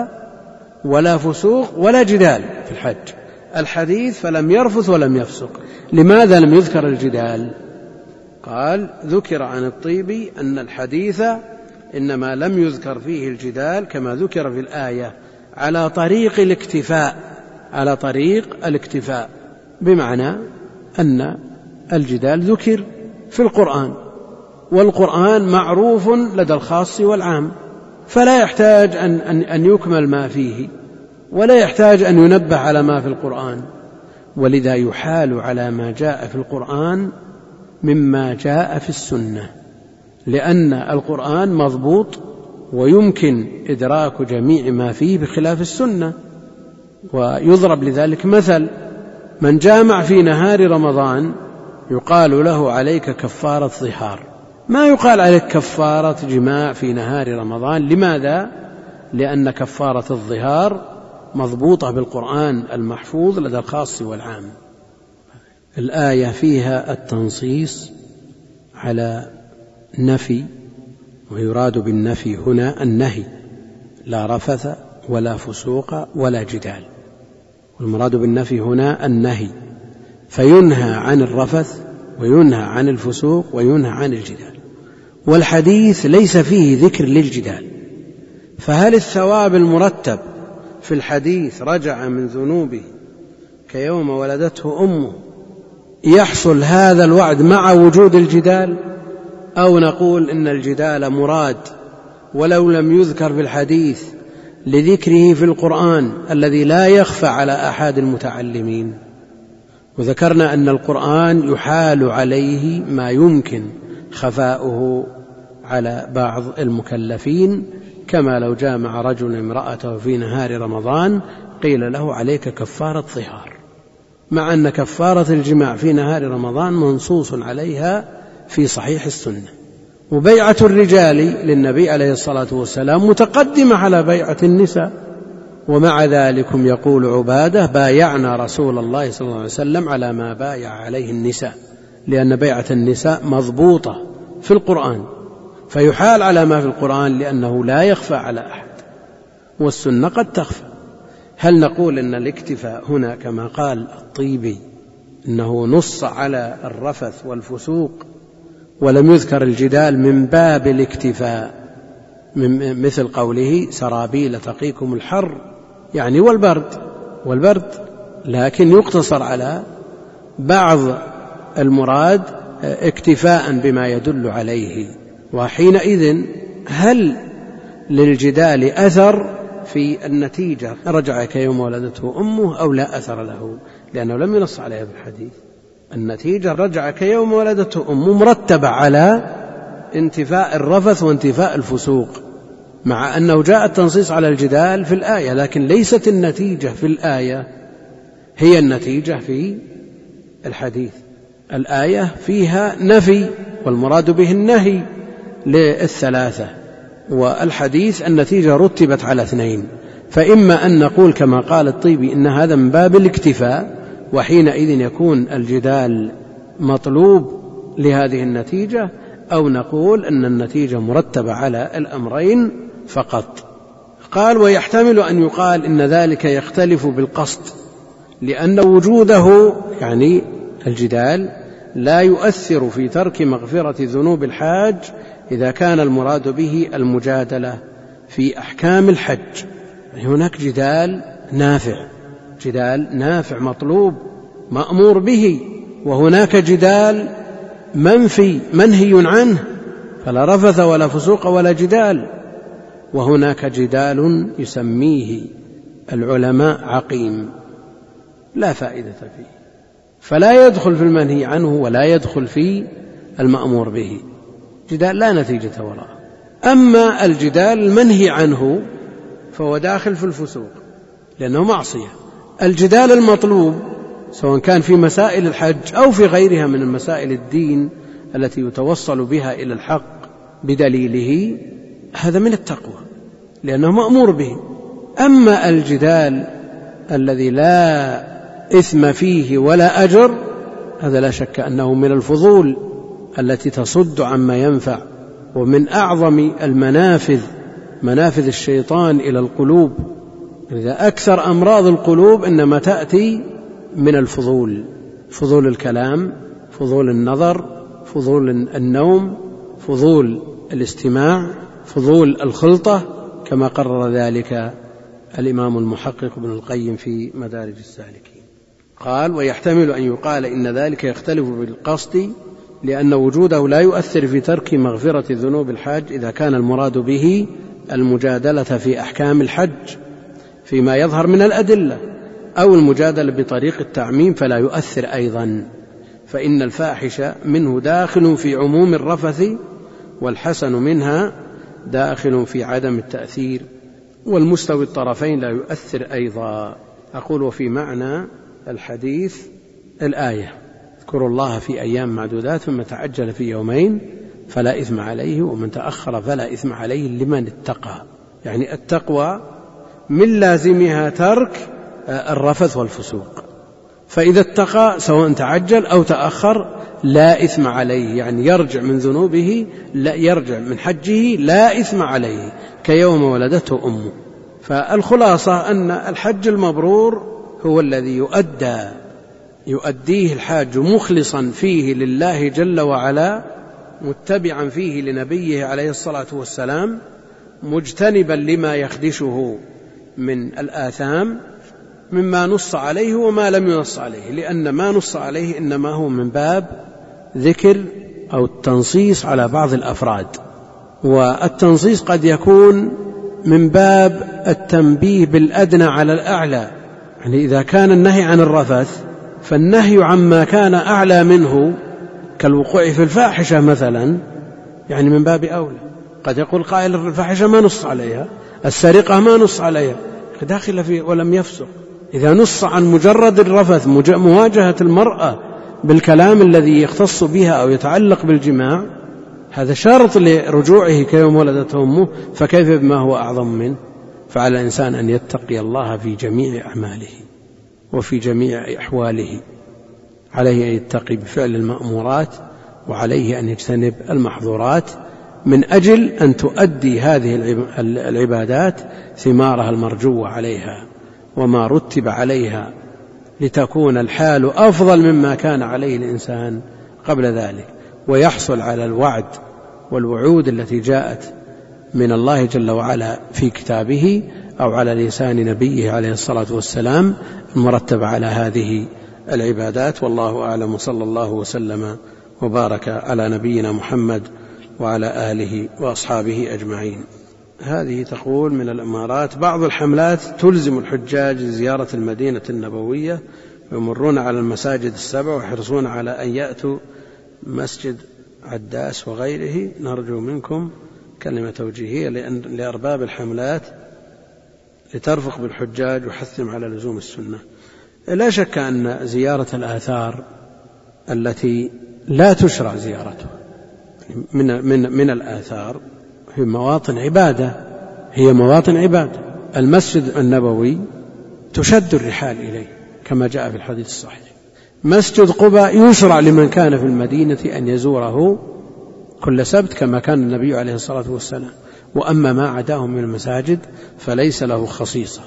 ولا فسوق ولا جدال في الحج. الحديث فلم يرفث ولم يفسق. لماذا لم يذكر الجدال؟ قال ذكر عن الطيبي أن الحديث إنما لم يذكر فيه الجدال كما ذكر في الآية على طريق الاكتفاء على طريق الاكتفاء. بمعنى أن الجدال ذكر في القرآن والقرآن معروف لدى الخاص والعام فلا يحتاج أن, أن, أن يكمل ما فيه. ولا يحتاج أن ينبه على ما في القرآن. ولذا يحال على ما جاء في القرآن مما جاء في السنة لأن القرآن مضبوط ويمكن إدراك جميع ما فيه بخلاف السنة ويضرب لذلك مثل من جامع في نهار رمضان يقال له عليك كفارة ظهار ما يقال عليك كفارة جماع في نهار رمضان. لماذا؟ لأن كفارة الظهار مضبوطة بالقرآن المحفوظ لدى الخاص والعام. الآية فيها التنصيص على نفي ويراد بالنفي هنا النهي لا رفث ولا فسوق ولا جدال. والمراد بالنفي هنا النهي فينهى عن الرفث وينهى عن الفسوق وينهى عن الجدال. والحديث ليس فيه ذكر للجدال فهل الثواب المرتب في الحديث رجع من ذنوبه كيوم ولدته أمه يحصل هذا الوعد مع وجود الجدال؟ أو نقول إن الجدال مراد ولو لم يذكر في الحديث لذكره في القرآن الذي لا يخفى على أحد المتعلمين. وذكرنا أن القرآن يحال عليه ما يمكن خفاؤه على بعض المكلفين كما لو جامع رجل امرأته في نهار رمضان قيل له عليك كفارة ظهار مع أن كفارة الجماع في نهار رمضان منصوص عليها في صحيح السنة. وبيعة الرجال للنبي عليه الصلاة والسلام متقدمة على بيعة النساء. ومع ذلك يقول عبادة بايعنا رسول الله صلى الله عليه وسلم على ما بايع عليه النساء. لأن بيعة النساء مضبوطة في القرآن. فيحال على ما في القرآن لأنه لا يخفى على أحد والسنة قد تخفى. هل نقول أن الاكتفاء هنا كما قال الطيبي أنه نص على الرفث والفسوق ولم يذكر الجدال من باب الاكتفاء من مثل قوله سرابيل تقيكم الحر يعني والبرد والبرد لكن يقتصر على بعض المراد اكتفاء بما يدل عليه. وحينئذ هل للجدال أثر في النتيجة؟ رجع كيوم ولدته أمه أو لا أثر له؟ لأنه لم ينص عليها في الحديث. النتيجة رجع كيوم ولدته أمه مرتبة على انتفاء الرفث وانتفاء الفسوق مع أنه جاء التنصيص على الجدال في الآية لكن ليست النتيجة في الآية هي النتيجة في الحديث. الآية فيها نفي والمراد به النهي. للثلاثة. والحديث النتيجة رتبت على اثنين. فإما أن نقول كما قال الطيبي إن هذا من باب الاكتفاء وحينئذ يكون الجدال مطلوب لهذه النتيجة أو نقول أن النتيجة مرتبة على الأمرين فقط. قال ويحتمل أن يقال إن ذلك يختلف بالقصد لأن وجوده يعني الجدال لا يؤثر في ترك مغفرة ذنوب الحاج إذا كان المراد به المجادلة في أحكام الحج. يعني هناك جدال نافع جدال نافع مطلوب مأمور به وهناك جدال منفي منهي عنه فلا رفث ولا فسوق ولا جدال. وهناك جدال يسميه العلماء عقيم لا فائدة فيه. فلا يدخل في المنهي عنه ولا يدخل في المأمور به. جدال لا نتيجة وراءه. أما الجدال المنهي عنه فهو داخل في الفسوق لأنه معصية. الجدال المطلوب سواء كان في مسائل الحج أو في غيرها من مسائل الدين التي يتوصل بها إلى الحق بدليله هذا من التقوى لأنه مأمور به. أما الجدال الذي لا إثم فيه ولا أجر هذا لا شك أنه من الفضول. التي تصد عما ينفع ومن أعظم المنافذ منافذ الشيطان إلى القلوب. إذا أكثر أمراض القلوب إنما تأتي من الفضول فضول الكلام فضول النظر فضول النوم فضول الاستماع فضول الخلطة كما قرر ذلك الإمام المحقق ابن القيم في مدارج السالكين. قال ويحتمل أن يقال إن ذلك يختلف بالقصد لأن وجوده لا يؤثر في ترك مغفرة ذنوب الحاج إذا كان المراد به المجادلة في أحكام الحج فيما يظهر من الأدلة أو المجادلة بطريق التعميم فلا يؤثر أيضا. فإن الفاحش منه داخل في عموم الرفث والحسن منها داخل في عدم التأثير والمستوي الطرفين لا يؤثر أيضا. أقول وفي معنى الحديث الآية. اذكروا الله في أيام معدودات ثم تعجل في يومين فلا إثم عليه ومن تأخر فلا إثم عليه لمن اتقى. يعني التقوى من لازمها ترك الرفث والفسوق. فإذا اتقى سواء تعجل أو تأخر لا إثم عليه. يعني يرجع من ذنوبه لا يرجع من حجه لا إثم عليه. كيوم ولدته أمه. فالخلاصة أن الحج المبرور هو الذي يؤدى يؤديه الحاج مخلصا فيه لله جل وعلا متبعا فيه لنبيه عليه الصلاة والسلام مجتنبا لما يخدشه من الآثام مما نص عليه وما لم ينص عليه لأن ما نص عليه إنما هو من باب ذكر أو التنصيص على بعض الأفراد. والتنصيص قد يكون من باب التنبيه بالأدنى على الأعلى يعني إذا كان النهي عن الرفث فالنهي عما كان أعلى منه كالوقوع في الفاحشة مثلا يعني من باب أولى. قد يقول قائل الفاحشة ما نص عليها السرقة ما نص عليها. داخل في ولم يفسق. إذا نص عن مجرد الرفث مواجهة المرأة بالكلام الذي يختص بها أو يتعلق بالجماع هذا شرط لرجوعه كيوم ولدته أمه فكيف بما هو أعظم منه؟ فعلى الإنسان أن يتقي الله في جميع أعماله. وفي جميع أحواله. عليه أن يتقي بفعل المأمورات وعليه أن يجتنب المحظورات من أجل أن تؤدي هذه العبادات ثمارها المرجوة عليها وما رتب عليها لتكون الحال أفضل مما كان عليه الإنسان قبل ذلك. ويحصل على الوعد والوعود التي جاءت من الله جل وعلا في كتابه أو على لسان نبيه عليه الصلاة والسلام المرتبة على هذه العبادات. والله أعلم. صلى الله وسلم وبارك على نبينا محمد وعلى آله وأصحابه أجمعين. هذه تقول من الإمارات بعض الحملات تلزم الحجاج زيارة المدينة النبوية ويمرون على المساجد السبع ويحرصون على أن يأتوا مسجد عداس وغيره. نرجو منكم كلمة توجيهية لأن لأرباب الحملات لترفق بالحجاج وحثهم على لزوم السنة. لا شك أن زيارة الآثار التي لا تشرع زيارتها من من من الآثار هي مواطن عبادة هي مواطن عبادة. المسجد النبوي تشد الرحال إليه كما جاء في الحديث الصحيح. مسجد قباء يشرع لمن كان في المدينة أن يزوره كل سبت كما كان النبي عليه الصلاة والسلام. وأما ما عداه من المساجد فليس له خصيصة.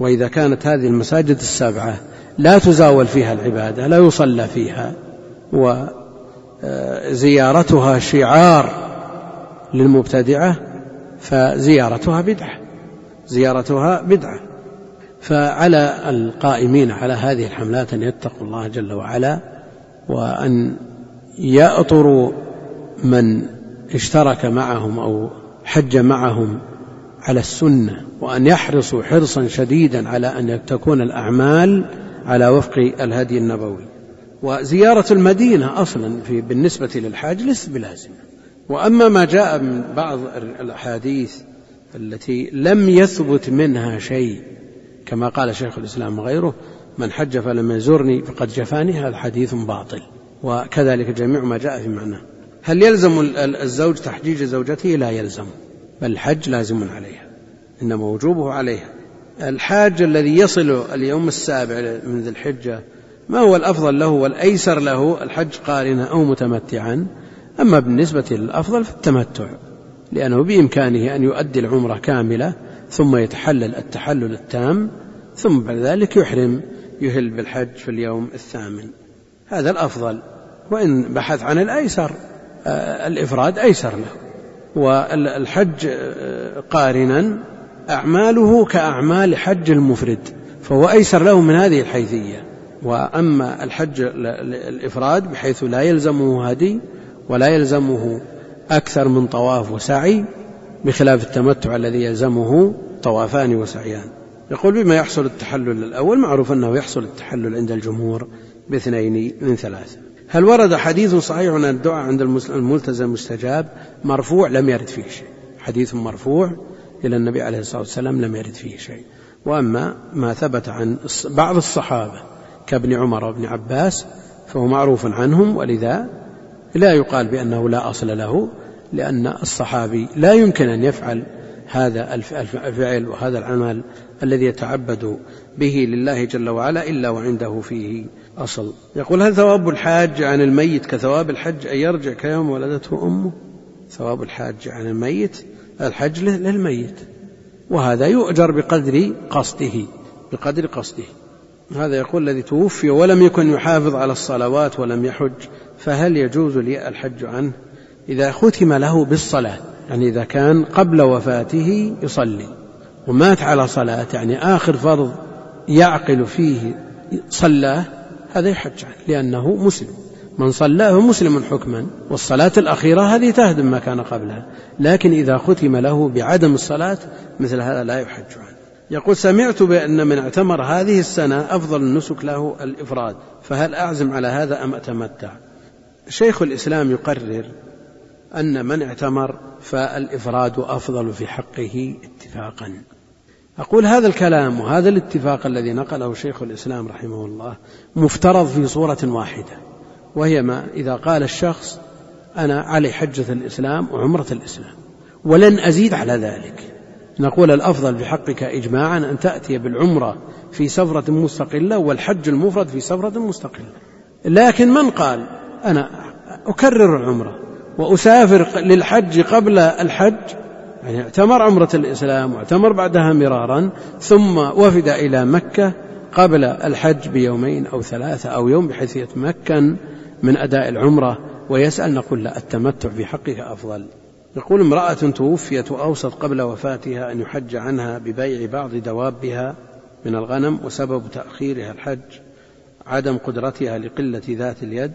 وإذا كانت هذه المساجد السبعة لا تزاول فيها العبادة لا يصلى فيها وزيارتها شعار للمبتدعة فزيارتها بدعة زيارتها بدعة. فعلى القائمين على هذه الحملات أن يتقوا الله جل وعلا وأن يأطروا من اشترك معهم أو حج معهم على السنة وأن يحرصوا حرصا شديدا على أن تكون الأعمال على وفق الهدي النبوي. وزيارة المدينة أصلا في بالنسبة للحاج ليست بلازمة. وأما ما جاء من بعض الأحاديث التي لم يثبت منها شيء كما قال شيخ الإسلام وغيره من حج فلم يزرني فقد جفاني هذا حديث باطل. وكذلك جميع ما جاء في معناه. هل يلزم الزوج تحجيج زوجته؟ لا يلزم بل الحج لازم عليها إنما وجوبه عليها. الحاج الذي يصل اليوم السابع من ذي الحجة ما هو الأفضل له والأيسر له؟ الحج قارنا أو متمتعا أما بالنسبة للأفضل فالتمتع لأنه بإمكانه أن يؤدي العمرة كاملة ثم يتحلل التحلل التام ثم بعد ذلك يحرم يهل بالحج في اليوم الثامن. هذا الأفضل وإن بحث عن الأيسر الإفراد أيسر له. والحج آه، قارنا أعماله كأعمال حج المفرد فهو أيسر له من هذه الحيثية. وأما الحج الإفراد بحيث لا يلزمه هدي ولا يلزمه أكثر من طواف وسعي بخلاف التمتع الذي يلزمه طوافان وسعيان. يقول بما يحصل التحلل الأول معروف أنه يحصل التحلل عند الجمهور باثنين من ثلاثة. هل ورد حديث صحيح أن الدعاء عند الملتزم مستجاب؟ مرفوع لم يرد فيه شيء. حديث مرفوع إلى النبي عليه الصلاة والسلام لم يرد فيه شيء. وأما ما ثبت عن بعض الصحابة كابن عمر وابن عباس فهو معروف عنهم ولذا لا يقال بأنه لا أصل له لأن الصحابي لا يمكن أن يفعل هذا الفعل وهذا العمل الذي يتعبد به لله جل وعلا إلا وعنده فيه أصل. يقول هل ثواب الحاج عن الميت كثواب الحج؟ أن يرجع كيوم ولدته أمه. ثواب الحاج عن الميت الحج للميت. وهذا يؤجر بقدر قصده بقدر قصده. هذا يقول الذي توفي ولم يكن يحافظ على الصلوات ولم يحج فهل يجوز لي الحج عنه؟ إذا ختم له بالصلاة يعني إذا كان قبل وفاته يصلي ومات على صلاة يعني آخر فرض يعقل فيه صلاه هذا يحج عنه لأنه مسلم. من صلاه مسلم حكما والصلاة الأخيرة هذه تهدم ما كان قبلها. لكن إذا ختم له بعدم الصلاة مثل هذا لا يحج عنه. يقول سمعت بأن من اعتمر هذه السنة أفضل النسك له الإفراد فهل أعزم على هذا أم أتمتع؟ شيخ الإسلام يقرر أن من اعتمر فالإفراد أفضل في حقه اتفاقا. أقول هذا الكلام وهذا الاتفاق الذي نقله شيخ الإسلام رحمه الله مفترض في صورة واحدة وهي ما إذا قال الشخص أنا علي حجة الإسلام وعمرة الإسلام ولن أزيد على ذلك. نقول الأفضل بحقك إجماعا أن تأتي بالعمرة في سفرة مستقلة والحج المفرد في سفرة مستقلة. لكن من قال أنا أكرر العمرة وأسافر للحج قبل الحج يعني اعتمر عمرة الإسلام واعتمر بعدها مرارا ثم وفد إلى مكة قبل الحج بيومين أو ثلاثة أو يوم بحيث يتمكن من أداء العمرة ويسأل نقول لا التمتع في حقك أفضل. يقول امرأة توفيت وأوصت قبل وفاتها أن يحج عنها ببيع بعض دوابها من الغنم وسبب تأخيرها الحج عدم قدرتها لقلة ذات اليد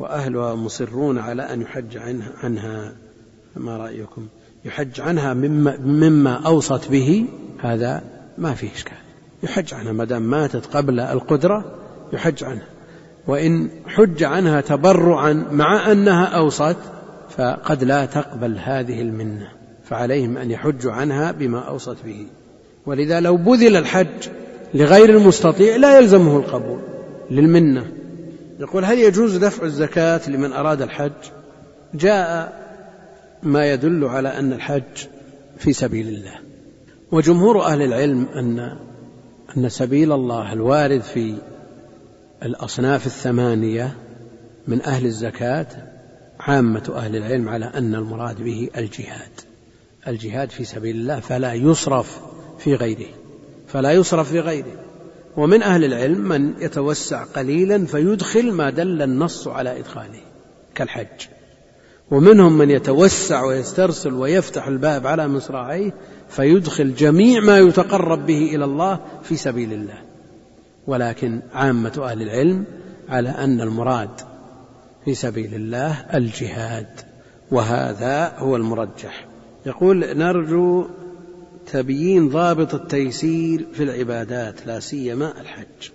وأهلها مصرون على أن يحج عنها. ما رأيكم؟ يحج عنها مما, مما أوصت به هذا ما فيه إشكال. يحج عنها ما دام ماتت قبل القدرة يحج عنها. وإن حج عنها تبرعا مع أنها أوصت فقد لا تقبل هذه المنة. فعليهم أن يحجوا عنها بما أوصت به. ولذا لو بذل الحج لغير المستطيع لا يلزمه القبول للمنة. يقول هل يجوز دفع الزكاة لمن أراد الحج؟ جاء ما يدل على أن الحج في سبيل الله. وجمهور أهل العلم أن أن سبيل الله الوارد في الأصناف الثمانية من أهل الزكاة عامة أهل العلم على أن المراد به الجهاد. الجهاد في سبيل الله فلا يصرف في غيره فلا يصرف في غيره. ومن أهل العلم من يتوسع قليلا فيدخل ما دل النص على إدخاله كالحج. ومنهم من يتوسع ويسترسل ويفتح الباب على مصراعيه فيدخل جميع ما يتقرب به إلى الله في سبيل الله. ولكن عامة أهل العلم على أن المراد في سبيل الله الجهاد وهذا هو المرجح. يقول نرجو تبيين ضابط التيسير في العبادات لا سيما الحج.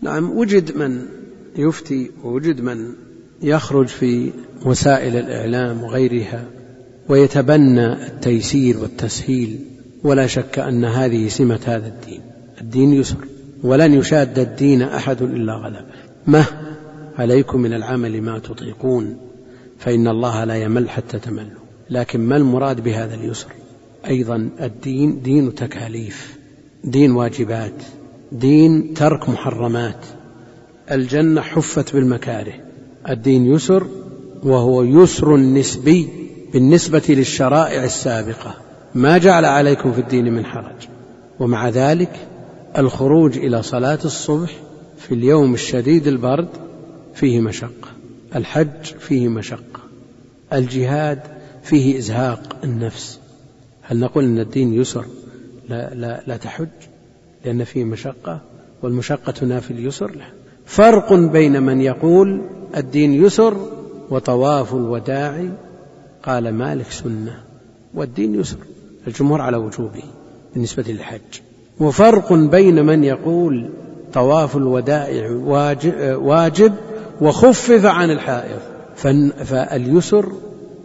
نعم وجد من يفتي ووجد من يخرج في وسائل الإعلام وغيرها ويتبنى التيسير والتسهيل ولا شك أن هذه سمة هذا الدين الدين يسر ولن يشاد الدين أحد إلا غلبه. مه عليكم من العمل ما تطيقون فإن الله لا يمل حتى تملوا. لكن ما المراد بهذا اليسر؟ أيضا الدين دين تكاليف دين واجبات دين ترك محرمات. الجنة حفت بالمكاره. الدين يسر وهو يسر نسبي بالنسبة للشرائع السابقة. ما جعل عليكم في الدين من حرج. ومع ذلك الخروج إلى صلاة الصبح في اليوم الشديد البرد فيه مشقة. الحج فيه مشقة. الجهاد فيه إزهاق النفس. هل نقول إن الدين يسر لا لا لا تحج؟ لأن فيه مشقة والمشقة تنافي اليسر لا فرق بين من يقول الدين يسر وطواف الوداع قال مالك سنة والدين يسر الجمهور على وجوبه بالنسبة للحج. وفرق بين من يقول طواف الوداع واجب وخفف عن الحائض فاليسر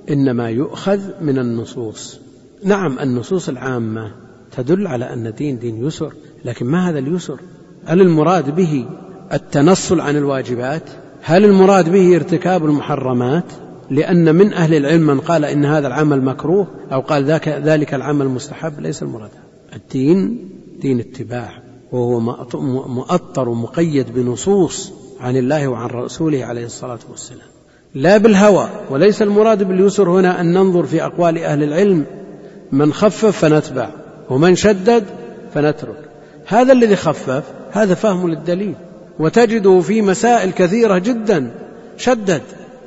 إنما يؤخذ من النصوص. نعم النصوص العامة تدل على أن الدين دين يسر لكن ما هذا اليسر؟ هل المراد به التنصل عن الواجبات؟ هل المراد به ارتكاب المحرمات؟ لأن من أهل العلم من قال إن هذا العمل مكروه أو قال ذاك ذلك العمل مستحب ليس المراد. الدين دين اتباع وهو مؤطر ومقيد بنصوص عن الله وعن رسوله عليه الصلاة والسلام. لا بالهوى وليس المراد باليسر هنا أن ننظر في أقوال أهل العلم. من خفف فنتبع ومن شدد فنترك. هذا الذي خفف هذا فهم للدليل. وتجده في مسائل كثيرة جدا شدد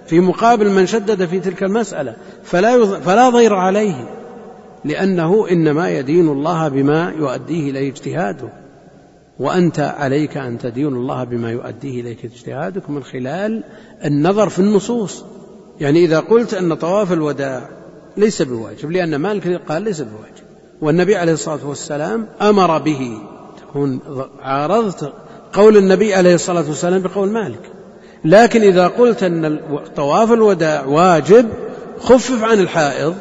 في مقابل من شدد في تلك المسألة فلا فلا ضير عليه لأنه إنما يدين الله بما يؤديه إليه اجتهاده. وأنت عليك أن تدين الله بما يؤديه إليك اجتهادك من خلال النظر في النصوص. يعني إذا قلت أن طواف الوداع ليس بواجب لأن مالك قال ليس بواجب. والنبي عليه الصلاة والسلام أمر به تكون عارضت قول النبي عليه الصلاة والسلام بقول مالك. لكن إذا قلت أن طواف الوداع واجب خفف عن الحائض.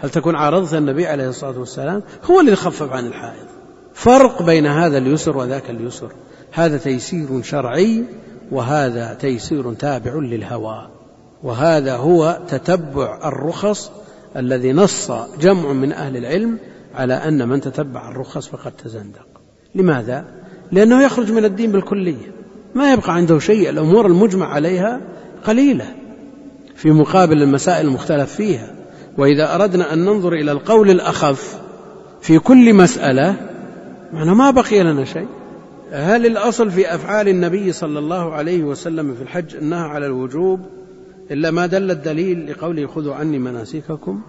هل تكون عارضت النبي عليه الصلاة والسلام؟ هو الذي خفف عن الحائض. فرق بين هذا اليسر وذاك اليسر. هذا تيسير شرعي وهذا تيسير تابع للهوى. وهذا هو تتبع الرخص الذي نص جمع من أهل العلم على أن من تتبع الرخص فقد تزندق. لماذا؟ لأنه يخرج من الدين بالكلية. ما يبقى عنده شيء الأمور المجمع عليها قليلة في مقابل المسائل المختلف فيها. وإذا أردنا أن ننظر إلى القول الأخف في كل مسألة معنى ما بقي لنا شيء. هل الأصل في أفعال النبي صلى الله عليه وسلم في الحج أنها على الوجوب إلا ما دل الدليل لقوله خذوا عني مناسككم؟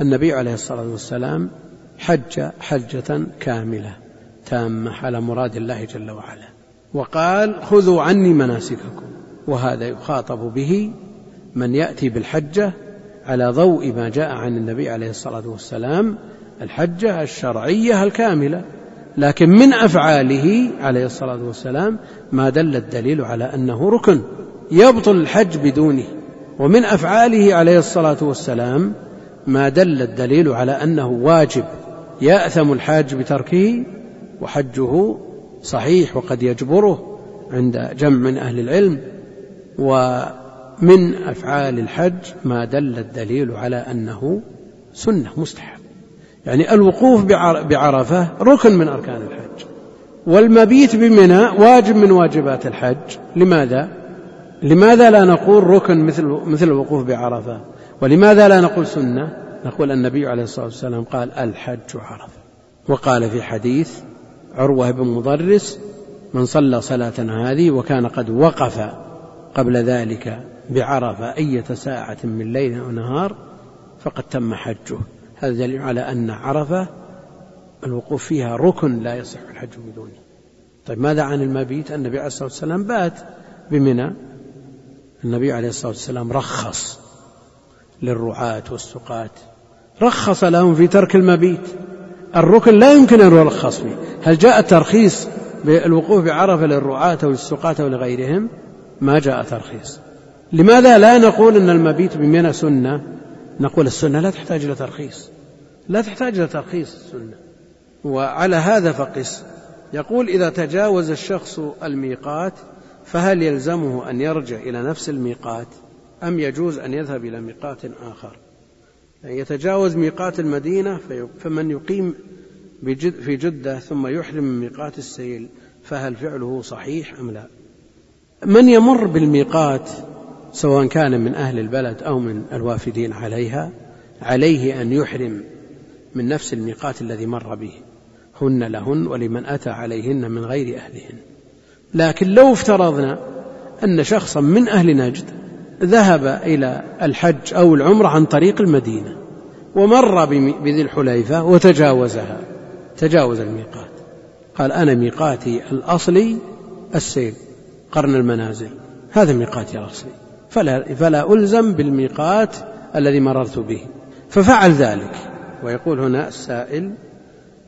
النبي عليه الصلاة والسلام حج حجة كاملة. تامة على مراد الله جل وعلا. وقال خذوا عني مناسككم. وهذا يخاطب به من يأتي بالحجة على ضوء ما جاء عن النبي عليه الصلاة والسلام الحجة الشرعية الكاملة. لكن من أفعاله عليه الصلاة والسلام ما دل الدليل على أنه ركن يبطل الحج بدونه. ومن أفعاله عليه الصلاة والسلام ما دل الدليل على أنه واجب يأثم الحاج بتركه وحجه صحيح وقد يجبره عند جمع من أهل العلم ومن أفعال الحج ما دل الدليل على أنه سنة مستحب. يعني الوقوف بعرفة ركن من أركان الحج. والمبيت بمنى واجب من واجبات الحج. لماذا؟ لماذا لا نقول ركن مثل مثل الوقوف بعرفة؟ ولماذا لا نقول سنة؟ نقول النبي عليه الصلاة والسلام قال الحج عرفة. وقال في حديث عروة بن مضرس من صلى صلاة هذه وكان قد وقف قبل ذلك بعرفة أية ساعة من ليل أو نهار فقد تم حجه. هذا دليل على أن عرفة الوقوف فيها ركن لا يصح الحج بدونه طيب ماذا عن المبيت؟ النبي عليه الصلاة والسلام بات بمنى. النبي عليه الصلاة والسلام رخص للرعاة والسقاة رخص لهم في ترك المبيت. الركن لا يمكن أن يرخص فيه. هل جاء الترخيص بالوقوف بعرفة للرعاة أو للسقاة أو لغيرهم؟ ما جاء ترخيص. لماذا لا نقول أن المبيت بمنى سنة؟ نقول السنة لا تحتاج إلى ترخيص. لا تحتاج إلى ترخيص السنة. وعلى هذا فقس. يقول إذا تجاوز الشخص الميقات فهل يلزمه أن يرجع إلى نفس الميقات؟ أم يجوز أن يذهب إلى ميقات آخر؟ يتجاوز ميقات المدينة فمن يقيم في جدة ثم يحرم من ميقات السيل فهل فعله صحيح أم لا؟ من يمر بالميقات سواء كان من أهل البلد أو من الوافدين عليها عليه أن يحرم من نفس الميقات الذي مر به هن لهن ولمن أتى عليهن من غير أهلهن. لكن لو افترضنا أن شخصا من أهل نجد ذهب إلى الحج أو العمرة عن طريق المدينة ومر بذي الحليفة وتجاوزها تجاوز الميقات. قال أنا ميقاتي الأصلي السيل قرن المنازل. هذا ميقاتي الأصلي. فلا, فلا ألزم بالميقات الذي مررت به. ففعل ذلك. ويقول هنا السائل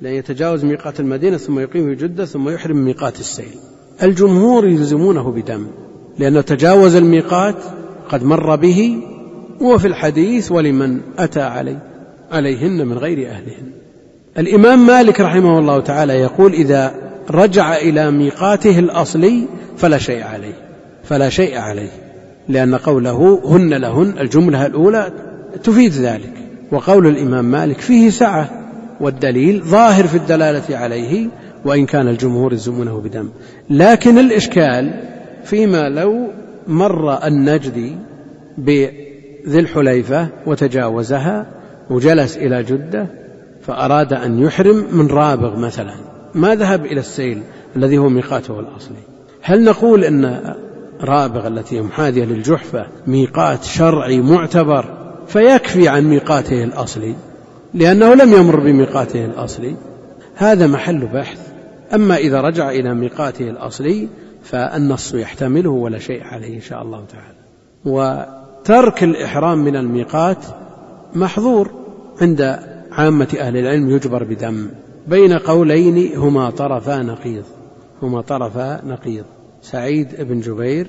لأن يتجاوز ميقات المدينة ثم يقيم في جدة ثم يحرم ميقات السيل. الجمهور يلزمونه بدم لأنه تجاوز الميقات قد مر به وفي الحديث ولمن أتى علي عليهن من غير أهلهن. الإمام مالك رحمه الله تعالى يقول إذا رجع إلى ميقاته الأصلي فلا شيء عليه فلا شيء عليه لأن قوله هن لهن الجملة الأولى تفيد ذلك. وقول الإمام مالك فيه سعة والدليل ظاهر في الدلالة عليه وإن كان الجمهور يلزمونه بدم. لكن الإشكال فيما لو مر النجدي بذي الحليفة وتجاوزها وجلس إلى جدة فأراد أن يحرم من رابغ مثلا. ما ذهب إلى السيل الذي هو ميقاته الأصلي. هل نقول أن رابغ التي محاذية للجحفة ميقات شرعي معتبر؟ فيكفي عن ميقاته الأصلي لأنه لم يمر بميقاته الأصلي. هذا محل بحث. أما إذا رجع إلى ميقاته الأصلي فالنص يحتمله ولا شيء عليه إن شاء الله تعالى. وترك الإحرام من الميقات محظور عند عامة أهل العلم يجبر بدم. بين قولين هما طرفا نقيض. هما طرفا نقيض. سعيد بن جبير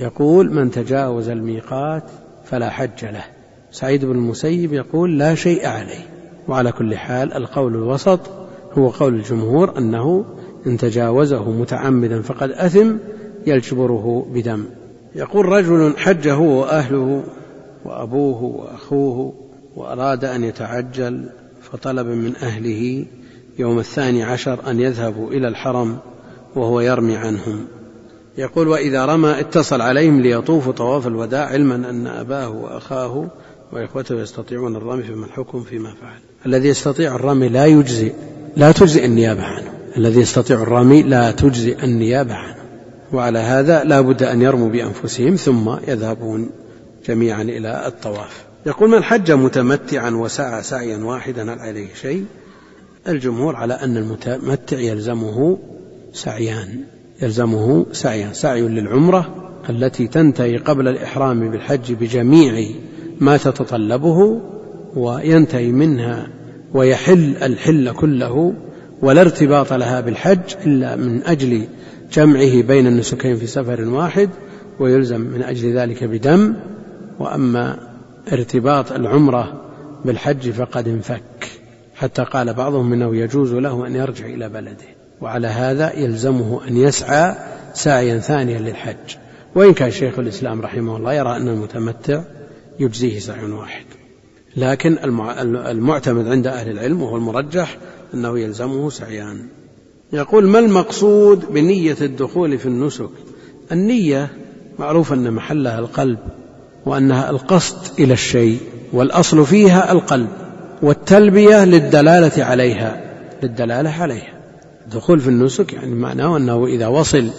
يقول من تجاوز الميقات فلا حج له. سعيد بن المسيب يقول لا شيء عليه. وعلى كل حال القول الوسط هو قول الجمهور أنه إن تجاوزه متعمدا فقد أثم يجبره بدم. يقول رجل حج هو وأهله وأبوه وأخوه وأراد أن يتعجل فطلب من أهله يوم الثاني عشر أن يذهبوا إلى الحرم وهو يرمي عنهم. يقول وإذا رمى اتصل عليهم ليطوفوا طواف الوداع علما أن أباه وأخاه وإخوته يستطيعون الرمي فما الحكم فيما فعل. الذي يستطيع الرمي لا يجزي لا تجزئ النيابة عنه. الذي يستطيع الرمي لا تجزئ النيابة عنه. وعلى هذا لا بد أن يرموا بأنفسهم ثم يذهبون جميعا إلى الطواف. يقول من حج متمتعا وسعى سعيا واحدا هل عليه شيء؟ الجمهور على أن المتمتع يلزمه سعيان يلزمه سعيان سعي للعمرة التي تنتهي قبل الإحرام بالحج بجميع ما تتطلبه وينتهي منها ويحل الحل كله ولا ارتباط لها بالحج إلا من أجل جمعه بين النسكين في سفر واحد ويلزم من أجل ذلك بدم. وأما ارتباط العمرة بالحج فقد انفك. حتى قال بعضهم إنه يجوز له أن يرجع إلى بلده. وعلى هذا يلزمه أن يسعى سعيا ثانيا للحج. وإن كان شيخ الإسلام رحمه الله يرى أن المتمتع يجزيه سعي واحد. لكن المعتمد عند أهل العلم وهو المرجح أنه يلزمه سعيان. يقول ما المقصود بنية الدخول في النسك؟ النية معروف أن محلها القلب وأنها القصد إلى الشيء والأصل فيها القلب والتلبية للدلالة عليها للدلالة عليها. الدخول في النسك يعني معناه أنه إذا وصل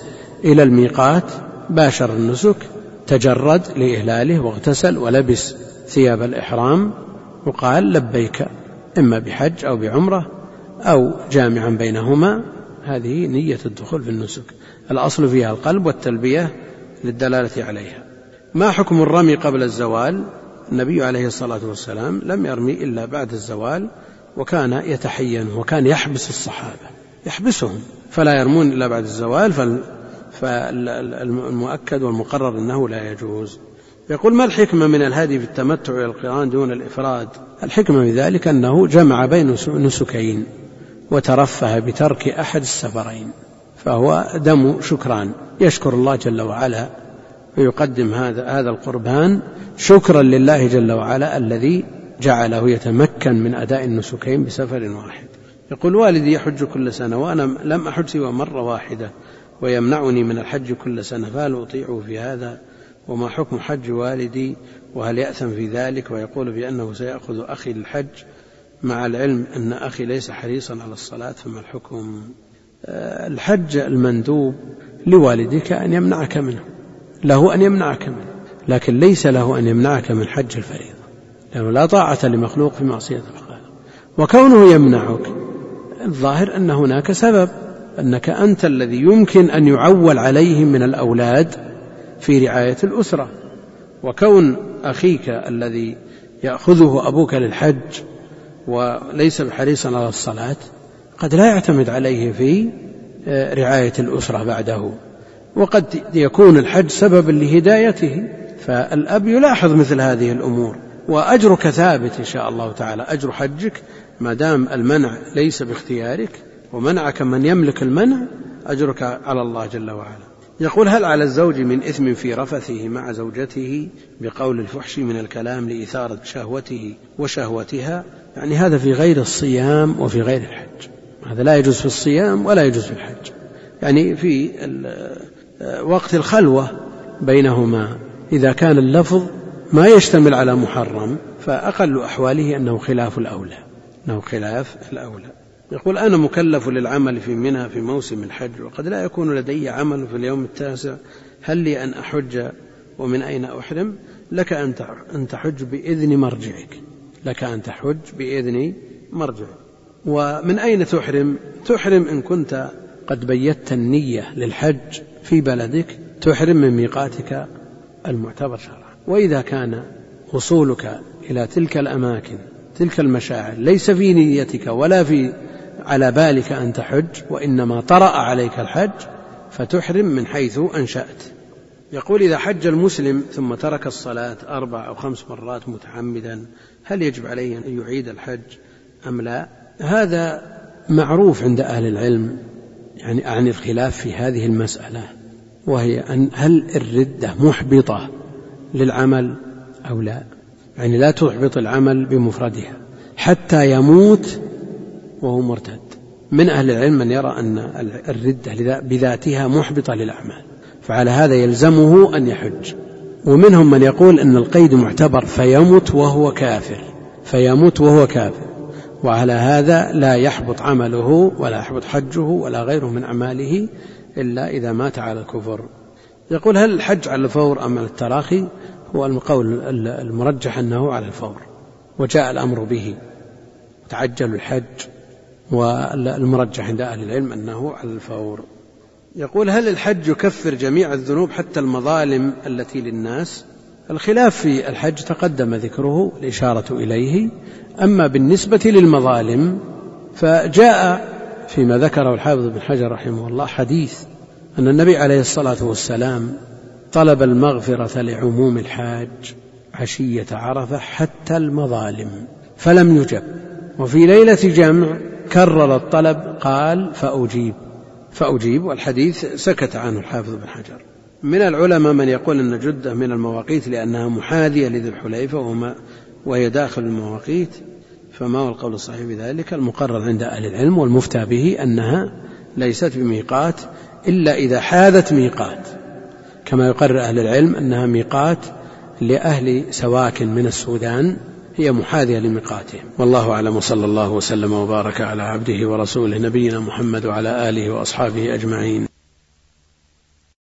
إلى الميقات باشر النسك تجرد لإهلاله واغتسل ولبس ثياب الإحرام وقال لبيك إما بحج أو بعمرة أو جامعا بينهما هذه نية الدخول في النسك. الأصل فيها القلب والتلبية للدلالة عليها. ما حكم الرمي قبل الزوال؟ النبي عليه الصلاة والسلام لم يرمي إلا بعد الزوال وكان يتحين وكان يحبس الصحابة يحبسهم. فلا يرمون إلا بعد الزوال فالمؤكد والمقرر أنه لا يجوز. يقول ما الحكمة من الهدي في التمتع إلى القرآن دون الإفراد؟ الحكمة في ذلك أنه جمع بين نسكين وترفه بترك أحد السفرين فهو دم شكران. يشكر الله جل وعلا ويقدم هذا هذا القربان. شكرا لله جل وعلا الذي جعله يتمكن من أداء النسكين بسفر واحد. يقول والدي يحج كل سنة وأنا لم أحج سوى مرة واحدة ويمنعني من الحج كل سنة فهل أطيعه في هذا وما حكم حج والدي وهل يأثم في ذلك ويقول بأنه سيأخذ أخي للحج مع العلم أن أخي ليس حريصا على الصلاة فما الحكم؟ آه، الحج المندوب لوالدك أن يمنعك منه له أن يمنعك منه لكن ليس له أن يمنعك من حج الفريضة لأنه لا طاعة لمخلوق في معصية الخالق. وكونه يمنعك الظاهر أن هناك سبب أنك أنت الذي يمكن أن يعول عليه من الأولاد في رعاية الأسرة. وكون أخيك الذي يأخذه أبوك للحج وليس بحريصا على الصلاة قد لا يعتمد عليه في آه، رعاية الأسرة بعده. وقد يكون الحج سببا لهدايته فالأب يلاحظ مثل هذه الأمور. وأجرك ثابت إن شاء الله تعالى. أجر حجك ما دام المنع ليس باختيارك ومنعك من يملك المنع أجرك على الله جل وعلا. يقول هل على الزوج من إثم في رفثه مع زوجته بقول الفحش من الكلام لإثارة شهوته وشهوتها؟ يعني هذا في غير الصيام وفي غير الحج. هذا لا يجوز في الصيام ولا يجوز في الحج. يعني في وقت الخلوة بينهما إذا كان اللفظ ما يشتمل على محرم فأقل أحواله أنه خلاف الأولى. أنه خلاف الأولى. يقول أنا مكلف للعمل في منى في موسم الحج وقد لا يكون لدي عمل في اليوم التاسع. هل لي أن أحج ومن أين أحرم؟ لك أن تحج بإذن مرجعك. لك أن تحج بإذن مرجعك. ومن أين تحرم؟ تحرم إن كنت قد بيت النية للحج في بلدك تحرم من ميقاتك المعتبر شرعا. وإذا كان وصولك إلى تلك الأماكن تلك المشاعر ليس في نيتك ولا في على بالك أن تحج وإنما طرأ عليك الحج فتحرم من حيث أنشأت. يقول إذا حج المسلم ثم ترك الصلاة أربع أو خمس مرات متعمدا هل يجب عليه أن يعيد الحج أم لا؟ هذا معروف عند أهل العلم يعني عن الخلاف في هذه المسألة وهي أن هل الردة محبطة للعمل أو لا؟ يعني لا تحبط العمل بمفردها حتى يموت وهو مرتد. من أهل العلم من يرى أن الردة بذاتها محبطة للأعمال فعلى هذا يلزمه أن يحج. ومنهم من يقول أن القيد معتبر فيمت وهو كافر فيمت وهو كافر. وعلى هذا لا يحبط عمله ولا يحبط حجه ولا غيره من أعماله إلا إذا مات على الكفر. يقول هل الحج على الفور أم على التراخي؟ هو القول المرجح أنه على الفور. وجاء الأمر به. تعجل الحج. والمرجح عند أهل العلم أنه على الفور. يقول هل الحج يكفر جميع الذنوب حتى المظالم التي للناس؟ الخلاف في الحج تقدم ذكره الإشارة إليه. أما بالنسبة للمظالم فجاء فيما ذكره الحافظ بن حجر رحمه الله حديث أن النبي عليه الصلاة والسلام طلب المغفرة لعموم الحاج عشية عرفة حتى المظالم فلم يجب. وفي ليلة جمع كرر الطلب قال فأجيب. فأجيب والحديث سكت عنه الحافظ بن حجر. من العلماء من يقول أن جدة من المواقيت لأنها محاذية لذي الحليفة وما وهي داخل المواقيت فما هو القول الصحيح بذلك؟ المقرر عند أهل العلم والمفتى به أنها ليست بميقات إلا إذا حاذت ميقات. كما يقرر أهل العلم أنها ميقات لأهل سواكن من السودان هي محاذية لميقاتهم. والله أعلم وصلى الله وسلم وبارك على عبده ورسوله نبينا محمد وعلى آله وأصحابه أجمعين.